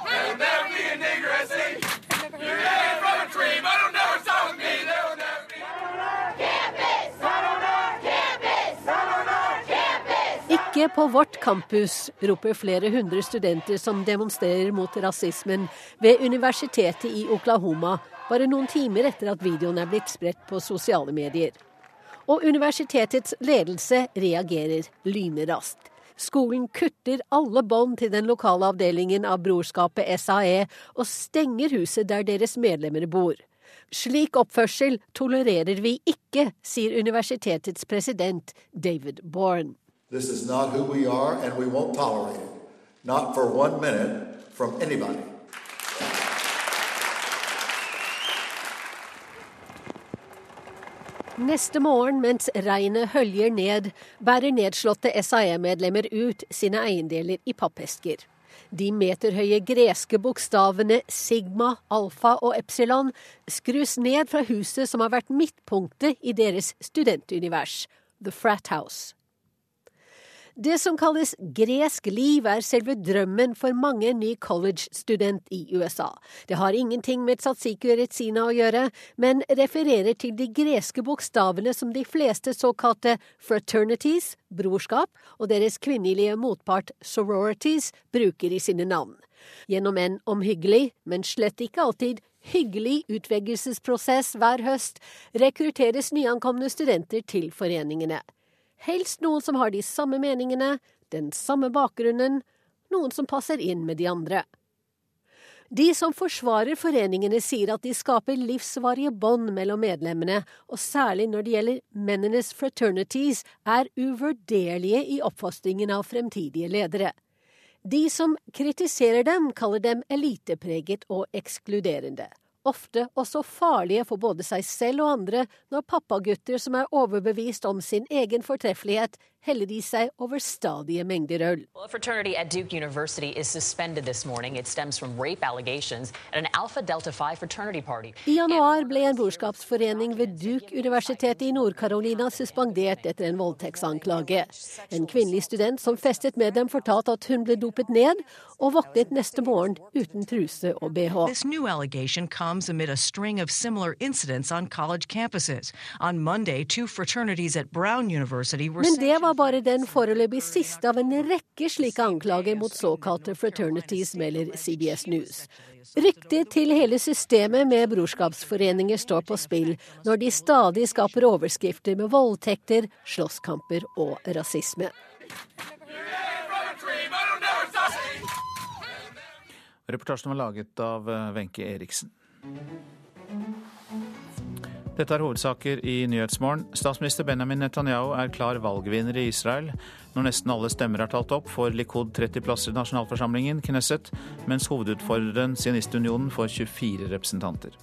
There'll never be a nigger at sea. You hang from a tree, but it'll never stop with me. There'll never be. Ikke på vårt campus, roper flere hundre studenter som demonstrerer mot rasismen ved universitetet i Oklahoma, bare noen timer etter at videoen er blitt spredt på sosiale medier. Og universitetets ledelse reagerer lynraskt. Skolen kutter alle bånd til den lokale avdelingen av brorskapet SAE og stenger huset der deres medlemmer bor. Slik oppførsel tolererer vi ikke, sier universitetets president David Bourne. This is not who we are, and we won't tolerate it. Not for one minute from anybody. Neste morgen, mens regnet høljer ned, bærer nedslåtte SAE-medlemmer ut sine eiendeler i pappesker. De meterhøye greske bokstavene sigma, alfa og epsilon skrus ned fra huset som har vært midtpunktet i deres studentunivers, The Frat House. Det som kalles gresk liv, er selve drømmen for mange ny college-student i USA. Det har ingenting med tzatziki og retsina å gjøre, men refererer til de greske bokstavene som de fleste såkalte fraternities, brorskap, og deres kvinnelige motpart sororities bruker i sine navn. Gjennom en omhyggelig, men slett ikke alltid hyggelig utvelgelsesprosess hver høst rekrutteres nyankomne studenter til foreningene. Helst noen som har de samme meningene, den samme bakgrunnen, noen som passer inn med de andre. De som forsvarer foreningene, sier at de skaper livsvarige bånd mellom medlemmene, og særlig når det gjelder mennenes fraternities, er uvurderlige i oppfostringen av fremtidige ledere. De som kritiserer dem, kaller dem elitepreget og ekskluderende ofte også farlige for både seg selv og andre når pappagutter som er overbevist om sin egen fortreffelighet, heller i seg over stadige mengder øl. Well, fraternity at Duke University is suspended this morning. It stems from rape allegations at an Alpha Delta Phi fraternity party. I januar ble en brorskapsforening ved Duke-universitetet i Nord-Carolina suspendert etter en voldtektsanklage. En kvinnelig student som festet med dem, fortalte at hun ble dopet ned og våknet neste morgen uten truse og bh. This new allegation comes amid a string of similar incidents on college campuses. On Monday, two fraternities at Brown University were Men det var bare den foreløpig siste av en rekke slike anklager mot såkalte fraternities, melder CBS News. Ryktet til hele systemet med brorskapsforeninger står på spill når de stadig skaper overskrifter med voldtekter, slåsskamper og rasisme. Reportasjen var laget av Wenche Eriksen. Dette er hovedsaker i Nyhetsmorgen. Statsminister Benjamin Netanyahu er klar valgvinner i Israel. Når nesten alle stemmer er talt opp, får Likud 30 plasser i nasjonalforsamlingen, Knesset, mens hovedutfordreren Sionistunionen får 24 representanter.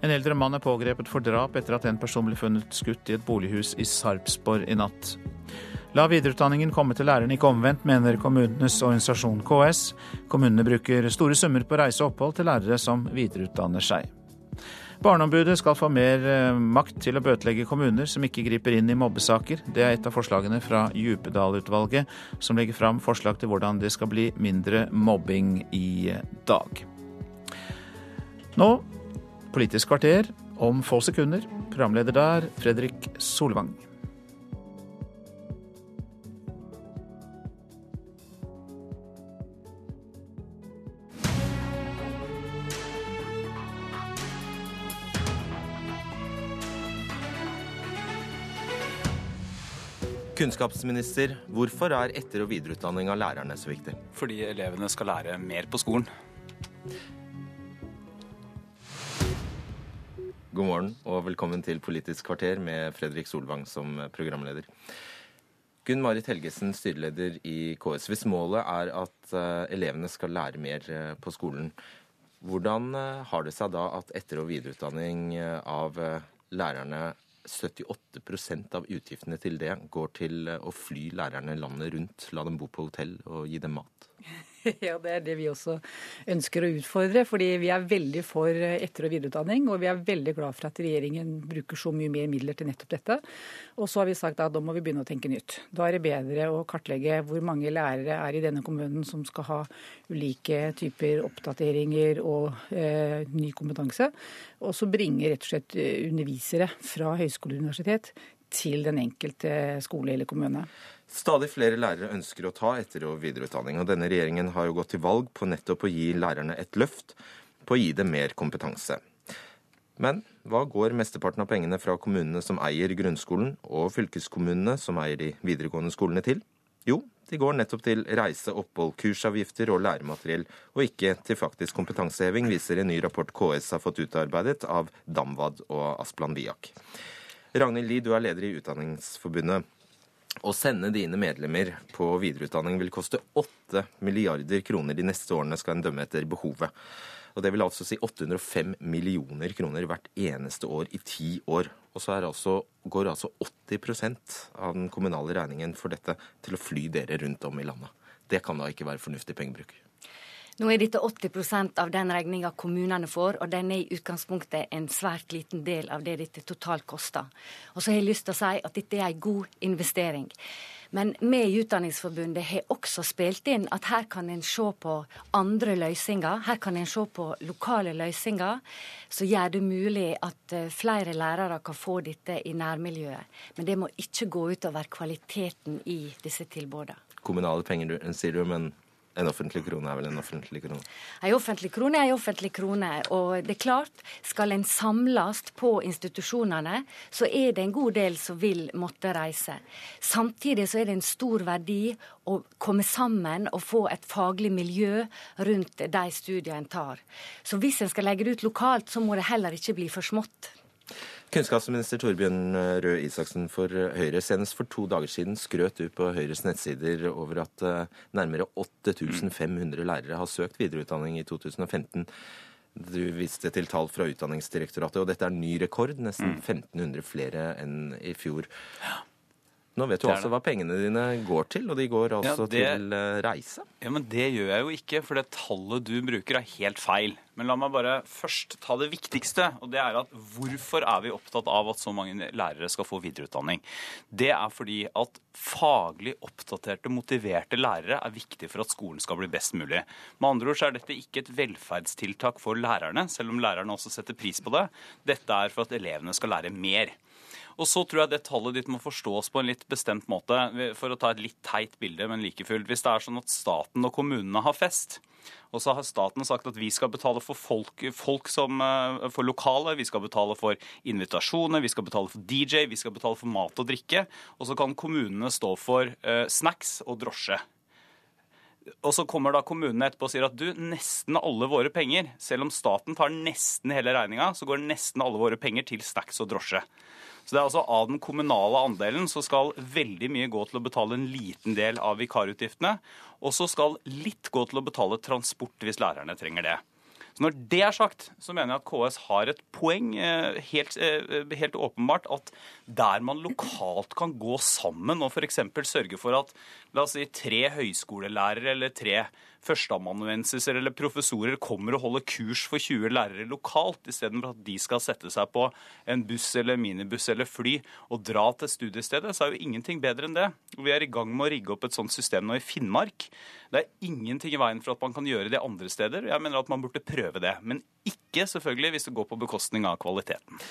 En eldre mann er pågrepet for drap etter at en person ble funnet skutt i et bolighus i Sarpsborg i natt. La videreutdanningen komme til lærerne, ikke omvendt, mener kommunenes organisasjon KS. Kommunene bruker store summer på reise og opphold til lærere som videreutdanner seg. Barneombudet skal få mer eh, makt til å bøtelegge kommuner som ikke griper inn i mobbesaker. Det er et av forslagene fra Djupedal-utvalget, som legger fram forslag til hvordan det skal bli mindre mobbing i dag. Nå Politisk kvarter om få sekunder. Programleder der, Fredrik Solvang. Kunnskapsminister, hvorfor er etter- og videreutdanning av lærerne så viktig? Fordi elevene skal lære mer på skolen. God morgen og velkommen til Politisk kvarter med Fredrik Solvang som programleder. Gunn Marit Helgesen, styreleder i KS. Hvis målet er at eh, elevene skal lære mer eh, på skolen, hvordan eh, har det seg da at etter- og videreutdanning av lærerne 78% av utgiftene til det går til å fly lærerne landet rundt, la dem bo på hotell og gi dem mat? [LAUGHS] Ja, det er det vi også ønsker å utfordre. fordi vi er veldig for etter- og videreutdanning. Og vi er veldig glad for at regjeringen bruker så mye mer midler til nettopp dette. Og så har vi sagt at da må vi begynne å tenke nytt. Da er det bedre å kartlegge hvor mange lærere er i denne kommunen som skal ha ulike typer oppdateringer og eh, ny kompetanse. Og så bringe rett og slett eh, undervisere fra høyskole og universitet til den enkelte skole eller kommune. Stadig flere lærere ønsker å ta etter- og videreutdanning, og denne regjeringen har jo gått til valg på nettopp å gi lærerne et løft, på å gi dem mer kompetanse. Men hva går mesteparten av pengene fra kommunene som eier grunnskolen, og fylkeskommunene som eier de videregående skolene til? Jo, de går nettopp til reise, opphold, kursavgifter og læremateriell, og ikke til faktisk kompetanseheving, viser en ny rapport KS har fått utarbeidet av Damvad og Asplan Viak. Ragnhild Lie, du er leder i Utdanningsforbundet. Å sende dine medlemmer på videreutdanning vil koste 8 milliarder kroner de neste årene, skal en dømme etter behovet. Og Det vil altså si 805 millioner kroner hvert eneste år i ti år. Og så altså, går altså 80 av den kommunale regningen for dette til å fly dere rundt om i landet. Det kan da ikke være fornuftig pengebruk? Nå er dette 80% av den regninga kommunene får, og den er i utgangspunktet en svært liten del av det dette totalt koster. Og så har jeg lyst til å si at dette er en god investering. Men vi i Utdanningsforbundet har også spilt inn at her kan en se på andre løsninger. Her kan en se på lokale løsninger som gjør det mulig at eh, flere lærere kan få dette i nærmiljøet. Men det må ikke gå utover kvaliteten i disse tilbudene. Kommunale penger, sier du, men en offentlig krone er vel en offentlig krone? En offentlig krone er en offentlig krone. Og det er klart, skal en samles på institusjonene, så er det en god del som vil måtte reise. Samtidig så er det en stor verdi å komme sammen og få et faglig miljø rundt de studiene en tar. Så hvis en skal legge det ut lokalt, så må det heller ikke bli for smått. Kunnskapsminister Torbjørn Røe Isaksen for Høyre. Senest for to dager siden skrøt du på Høyres nettsider over at eh, nærmere 8500 lærere har søkt videreutdanning i 2015. Du viste til tall fra Utdanningsdirektoratet, og dette er ny rekord. Nesten 1500 mm. flere enn i fjor. Nå vet du altså hva pengene dine går til, og de går altså ja, det, til reise. Ja, Men det gjør jeg jo ikke, for det tallet du bruker er helt feil. Men la meg bare først ta det viktigste, og det er at hvorfor er vi opptatt av at så mange lærere skal få videreutdanning? Det er fordi at faglig oppdaterte, motiverte lærere er viktig for at skolen skal bli best mulig. Med andre ord så er dette ikke et velferdstiltak for lærerne, selv om lærerne også setter pris på det. Dette er for at elevene skal lære mer. Og så tror jeg det tallet ditt må forstås på en litt bestemt måte. For å ta et litt teit bilde, men like fullt. Hvis det er sånn at staten og kommunene har fest, og så har staten sagt at vi skal betale for folk, folk som, eh, for lokale, vi skal betale for invitasjoner, vi skal betale for DJ, vi skal betale for mat og drikke. Og så kan kommunene stå for uh, snacks og drosje. Og så kommer da kommunene etterpå og sier at du, nesten alle våre penger, selv om staten tar nesten hele regninga, så går nesten alle våre penger til snacks og drosje. Så det er altså Av den kommunale andelen så skal veldig mye gå til å betale en liten del av vikarutgiftene. Og så skal litt gå til å betale transport hvis lærerne trenger det. Så Når det er sagt, så mener jeg at KS har et poeng, eh, helt, eh, helt åpenbart, at der man lokalt kan gå sammen og f.eks. sørge for at la oss si, tre høyskolelærere eller tre førsteamanuensiser eller professorer kommer og holder kurs for 20 lærere lokalt, istedenfor at de skal sette seg på en buss eller minibuss eller fly og dra til studiestedet, så er jo ingenting bedre enn det. Vi er i gang med å rigge opp et sånt system nå i Finnmark. Det er ingenting i veien for at man kan gjøre det andre steder. Jeg mener at man burde prøve det. Men ikke selvfølgelig hvis det går på bekostning av kvaliteten.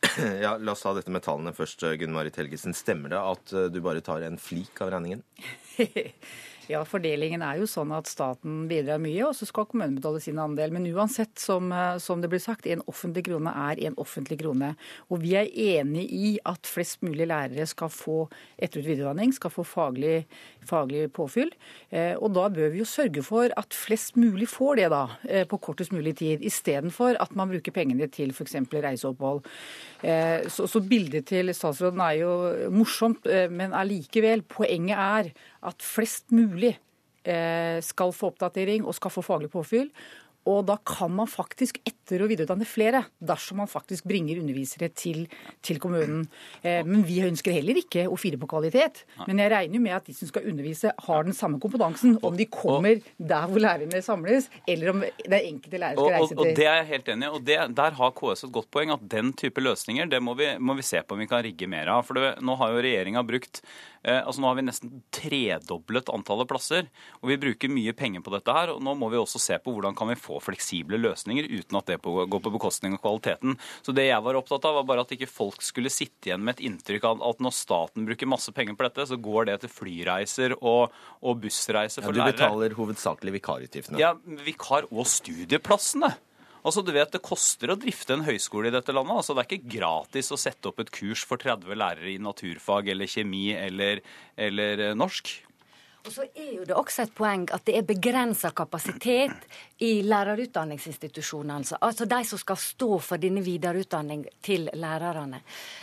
[CLEARS THROAT] Ja, La oss ta dette med tallene først. Gunn Marit Helgesen. Stemmer det at du bare tar en flik av regningen? [LAUGHS] Ja, Fordelingen er jo sånn at staten bidrar mye, og så skal kommunen betale sin andel. Men uansett, som, eh, som, det blir sagt, en offentlig krone er en offentlig krone. Og vi er enig i at flest mulig lærere skal få etter- og videreutdanning, skal få faglig, faglig påfyll. Eh, og da bør vi jo sørge for at flest mulig får det da, eh, på kortest mulig tid, istedenfor at man bruker pengene til f.eks. reiseopphold. Eh, så, bildet til statsråden er jo morsomt, eh, men allikevel, poenget er at flest mulig eh, skal få oppdatering og skal få faglig påfyll. Og da kan man faktisk etter- og videreutdanne flere, dersom man faktisk bringer undervisere til, til kommunen. Eh, men vi ønsker heller ikke å fire på kvalitet. Men jeg regner jo med at de som skal undervise, har den samme kompetansen. Om de kommer der hvor lærerne samles, eller om den enkelte lærer skal reise reise og, og og det er jeg helt enig i. og det, Der har KS et godt poeng. At den type løsninger det må vi, må vi se på om vi kan rigge mer av. For det, nå har jo regjeringa brukt altså Nå har vi nesten tredoblet antallet plasser. Og vi bruker mye penger på dette her. og Nå må vi også se på hvordan kan vi få fleksible løsninger uten at det går på bekostning av kvaliteten. Så det jeg var opptatt av, var bare at ikke folk skulle sitte igjen med et inntrykk av at når staten bruker masse penger på dette, så går det til flyreiser og, og bussreiser Ja, for du lærere. betaler hovedsakelig vikarutgiftene. Ja, vikar- og studieplassene. Altså, du vet, Det koster å drifte en høyskole i dette landet. altså Det er ikke gratis å sette opp et kurs for 30 lærere i naturfag eller kjemi eller, eller eh, norsk. Og så er jo det også et poeng at det er begrensa kapasitet i lærerutdanningsinstitusjonene. Altså. altså de som skal stå for denne videreutdanning til lærerne.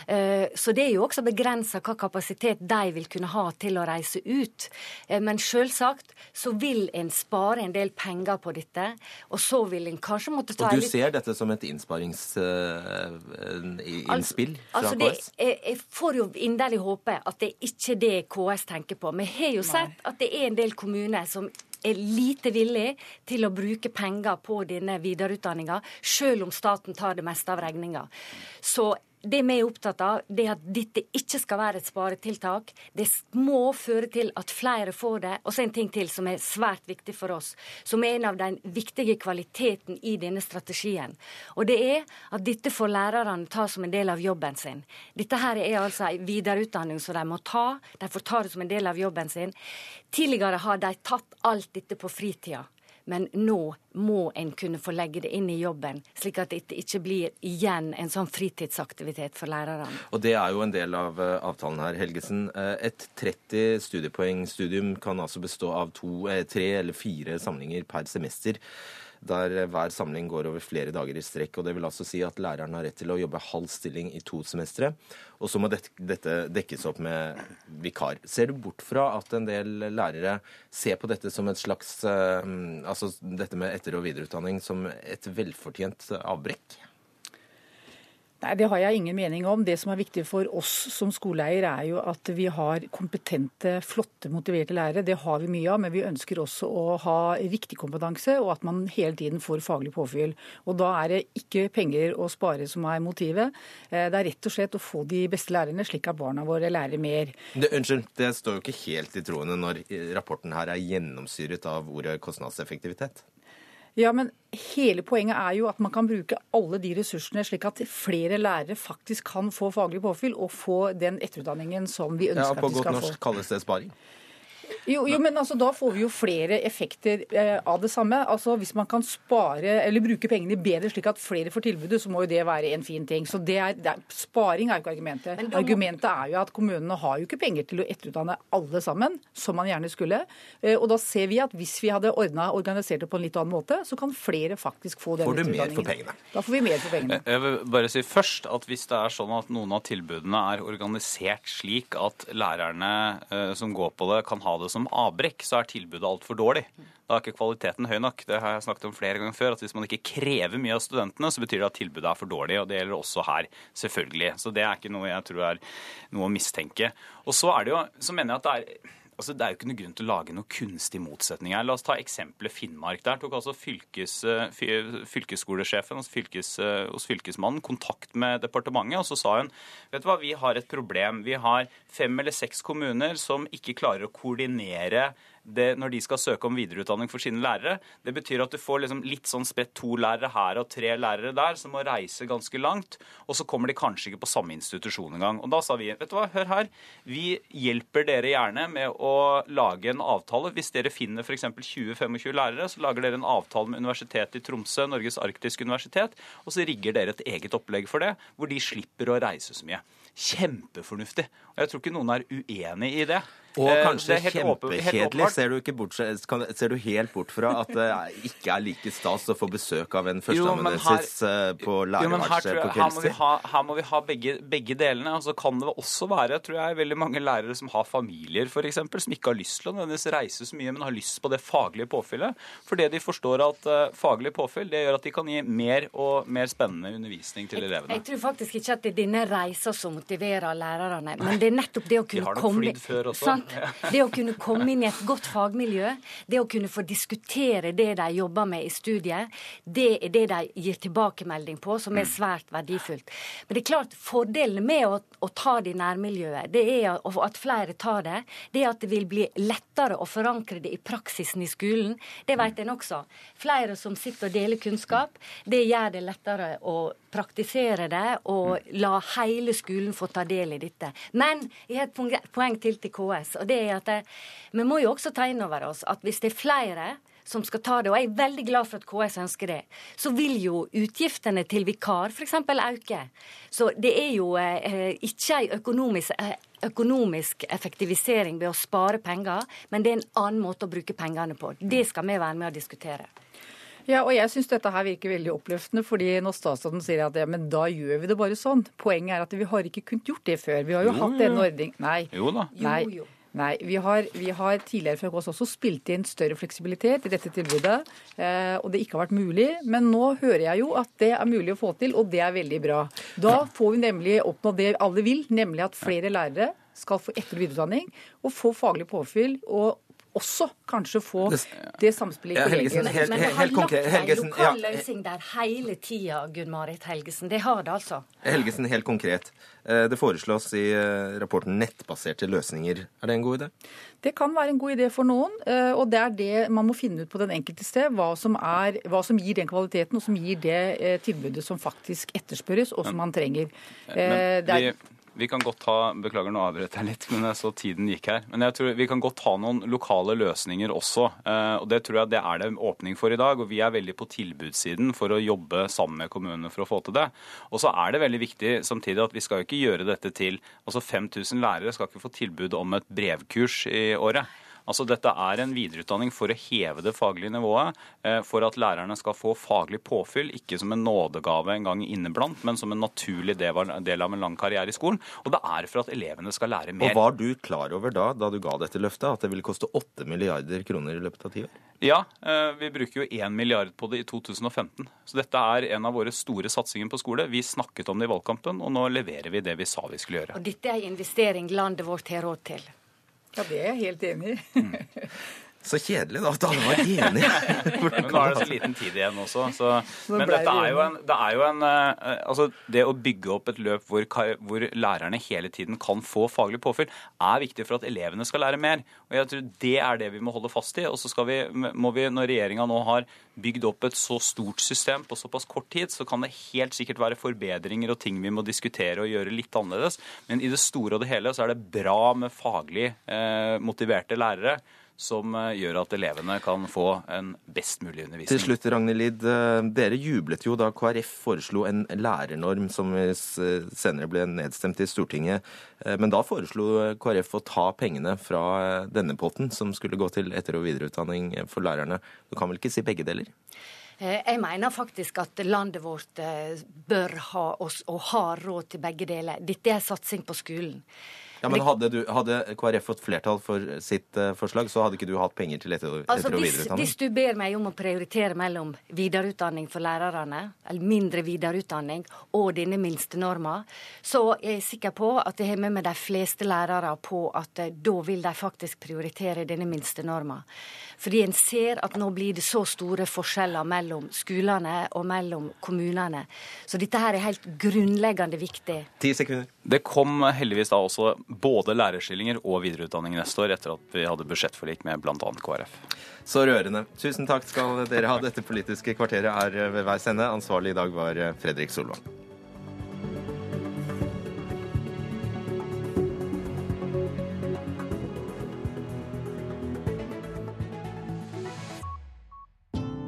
Eh, Så det er jo også begrensa hva kapasitet de vil kunne ha til å reise ut. Eh, Men selvsagt så vil en spare en del penger på dette, og så vil en kanskje måtte ta Og du ser dette som et innsparingsinnspill fra Altså, det, KS? jeg, jeg får jo inderlig håpe at det er ikke det KS tenker på. Vi har jo sett at det er en del kommuner som er lite villig til å bruke penger på denne videreutdanninga, selv om staten tar det meste av regninga. Så det vi er opptatt av, det er at dette ikke skal være et sparetiltak. Det må føre til at flere får det. Og så en ting til som er svært viktig for oss, som er en av den viktige kvaliteten i denne strategien. Og det er at dette får lærerne ta som en del av jobben sin. Dette her er altså en videreutdanning som de må ta. De får ta det som en del av jobben sin. Tidligere har de tatt alt dette på fritida. Men nå må en kunne få legge det inn i jobben, slik at det ikke blir igjen en sånn fritidsaktivitet for lærerne. Og det er jo en del av eh, avtalen her, Helgesen. Eh, Et 30 studiepoeng-studium kan altså bestå av to, eh, tre eller fire samlinger per semester. Der eh, hver samling går over flere dager i strekk. og Det vil altså si at læreren har rett til å jobbe halv stilling i to semestre. Og så må dette, dekkes opp med vikar. Ser du bort fra at en del lærere ser på dette som et slags eh, Altså dette med etter- og videreutdanning som et velfortjent avbrekk? Nei, Det har jeg ingen mening om. Det som er viktig for oss som skoleeier, er jo at vi har kompetente, flotte, motiverte lærere. Det har vi mye av, men vi ønsker også å ha riktig kompetanse, og at man hele tiden får faglig påfyll. Og Da er det ikke penger å spare som er motivet. Eh, Det er rett og slett å få de beste lærerne, slik at barna våre lærer mer. Det, unnskyld, det står jo ikke helt i troende når rapporten her er gjennomsyret av ordet kostnadseffektivitet. Ja, men hele poenget er jo at man kan bruke alle de ressursene slik at flere lærere faktisk kan få faglig påfyll og få den etterutdanningen som vi ønsker Ja, at På godt norsk kalles det sparing. Jo, jo, men altså, Da får vi jo flere effekter eh, av det samme. Altså, Hvis man kan spare eller bruke pengene bedre slik at flere får tilbudet, så må jo det være en fin ting. Så det er, det er, Sparing er jo ikke argumentet. Må- Argumentet er jo at kommunene har jo ikke penger til å etterutdanne alle sammen, som man gjerne skulle. Eh, Og da ser vi at hvis vi hadde ordnet, organisert det på en litt annen måte, så kan flere faktisk få den Får etterutdanningen. Da får vi mer for pengene. Jeg vil bare si først at hvis det er sånn at noen av tilbudene er organisert slik at lærerne eh, som går på det, kan ha det som avbrekk, så er tilbudet altfor dårlig. Da er ikke kvaliteten høy nok. Det har jeg snakket om flere ganger før. at Hvis man ikke krever mye av studentene, så betyr det at tilbudet er for dårlig. og Det gjelder også her, selvfølgelig. Så det er ikke noe jeg tror er noe å mistenke. Og så er det jo, så mener jeg at det er Altså, Det er jo ikke noe grunn til å lage noe kunstig motsetning her. La oss ta eksempelet Finnmark. Der tok altså fylkes, eh, fylkesskolesjefen hos, fylkes, eh, hos fylkesmannen kontakt med departementet, og så sa hun vet du hva, vi har et problem. Vi har fem eller seks kommuner som ikke klarer å koordinere det, når de skal søke om videreutdanning for sine lærere. Det betyr at du får liksom litt sånn spredt to lærere her og tre lærere der, som må reise ganske langt. Og så kommer de kanskje ikke på samme institusjon engang. Og da sa vi vet du hva, hør her, vi hjelper dere gjerne med å lage en avtale. Hvis dere finner f.eks. 20-25 lærere, så lager dere en avtale med Universitetet i Tromsø, Norges arktiske universitet, og så rigger dere et eget opplegg for det, hvor de slipper å reise så mye. Kjempefornuftig. Og jeg tror ikke noen er uenig i det. Og Eh, kanskje det helt kjempekjedelig. Ser, ser du helt bort fra at det ikke er like stas å få besøk av en førsteamanuensis eh, på lærerværelset på her, kveldstid? Her, her må vi ha begge, begge delene. Og så kan det også være tror jeg, veldig mange lærere som har familier for eksempel, som ikke har lyst til å nødvendigvis reise så mye, men har lyst på det faglige påfyllet. Fordi de forstår at uh, faglig påfyll det gjør at de kan gi mer og mer spennende undervisning til elevene. Jeg tror faktisk ikke at det er denne reisa som motiverer lærerne, men det er nettopp det å kunne De har nok komme flydd før også. Sant? [LAUGHS] Det å kunne komme inn i et godt fagmiljø, det å kunne få diskutere det de jobber med i studiet, det er det de gir tilbakemelding på, som er Mm. svært verdifullt. Men det er klart, fordelen med å, å ta det i nærmiljøet, det er at flere tar det, det er at det vil bli lettere å forankre det i praksisen i skolen. Det vet en også. Flere som sitter og deler kunnskap, det gjør det lettere å praktisere det og la hele skolen få ta del i dette. Men jeg har et poeng- til til KS, og det er at det, vi må jo også ta inn over oss at hvis det er flere som skal ta det, og jeg er veldig glad for at KS ønsker det, så vil jo utgiftene til vikar f.eks. øke. Så det er jo eh, ikke en økonomisk, eh, økonomisk effektivisering ved å spare penger, men det er en annen måte å bruke pengene på. Det skal vi være med å diskutere. Ja, og jeg syns dette her virker veldig oppløftende, fordi når statsråden sier at ja, men da gjør vi det bare sånn. Poenget er at vi har ikke kunnet gjort det før. Vi har jo, Jo, hatt en ordning Nei. Jo da. Nei. Nei, vi har, vi har tidligere fra oss også spilt inn større fleksibilitet i dette tilbudet, eh, og det ikke har vært mulig. Men nå hører jeg jo at det er mulig å få til, og det er veldig bra. Da får vi nemlig oppnå det alle vil, nemlig at flere lærere skal få etter- og videreutdanning og få faglig påfyll. og også kanskje få det samspillet i kollegiene. helt- har helt konkret, Helgesen, ja. løsning der hele tida, Gunn Marit Helgesen. Det har det altså. Helgesen, helt konkret. Eh, Det foreslås i eh, rapporten nettbaserte løsninger. Er det en god idé? Det kan være en god idé for noen, eh, og det er det man må finne ut på den enkelte sted. Hva som, er, hva som gir den kvaliteten, og som gir det tilbudet som faktisk etterspørres, og som man trenger. Eh, Men det er- vi, vi kan godt ha Beklager, nå avbrøt jeg litt, men jeg så tiden gikk her. Men jeg tror vi kan godt ha noen lokale løsninger også. eh, Og det tror jeg det er det åpning for i dag. Og vi er veldig på tilbudssiden for å jobbe sammen med kommunene for å få til det. Og så er det veldig viktig samtidig at vi skal jo ikke gjøre dette til Altså 5000 lærere skal ikke få tilbud om et brevkurs i året. Altså Dette er en videreutdanning for å heve det faglige nivået, eh, for at lærerne skal få faglig påfyll, ikke som en nådegave en gang inneblant, men som en naturlig del av en lang karriere i skolen. Og det er for at elevene skal lære mer. Og Var du klar over da, da du ga dette løftet, at det ville koste 8 milliarder kroner i løpet av ti år? Ja, eh, vi bruker jo 1 milliard på det i 2015. Så dette er en av våre store satsinger på skole. Vi snakket om det i valgkampen, og nå leverer vi det vi sa vi skulle gjøre. Og dette er en investering landet vårt har råd til. Ja, det er jeg helt enig i. Så kjedelig da, at alle var enige. [LAUGHS] Men nå er det så liten tid igjen også. Så, men dette er jo en, det er jo en eh, altså Det å bygge opp et løp hvor, hvor lærerne hele tiden kan få faglig påfyll, er viktig for at elevene skal lære mer. Og jeg tror Det er det vi må holde fast i. Og så skal vi, må vi, når regjeringa nå har bygd opp et så stort system på såpass kort tid, så kan det helt sikkert være forbedringer og ting vi må diskutere og gjøre litt annerledes. Men i det store og det hele så er det bra med faglig eh, motiverte lærere som eh, gjør at elevene kan få en best mulig undervisning. Til slutt, Ragnhild Lid. eh, Dere jublet jo da KrF foreslo en lærernorm som senere ble nedstemt i Stortinget. Eh, Men da foreslo KrF å ta pengene fra denne potten, som skulle gå til etter- og videreutdanning for lærerne. Du kan vel ikke si begge deler? Eh, Jeg mener faktisk at landet vårt bør ha oss, og har råd til begge deler. Dette er satsing på skolen. Ja, men hadde, du, hadde KrF fått flertall for sitt uh, forslag, så hadde ikke du hatt penger til etter- Altså, etter- og Altså, videreutdanning? hvis du ber meg om å prioritere mellom videreutdanning for lærerne, eller mindre videreutdanning, og denne minstenorma, så er jeg sikker på at jeg har med meg de fleste lærere på at uh, da vil de faktisk prioritere denne minstenorma. Fordi en ser at nå blir det så store forskjeller mellom skolene og mellom kommunene. Så dette her er helt grunnleggende viktig. Ti sekunder. Det kom heldigvis da også både lærerstillinger og videreutdanning neste år, etter at vi hadde budsjettforlik med bl.a. KrF. Så rørende. Tusen takk skal dere ha. Dette Politiske kvarteret er ved veis ende. Ansvarlig i dag var Fredrik Solvang.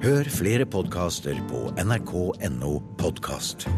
Hør flere podkaster på nrk.no podkast.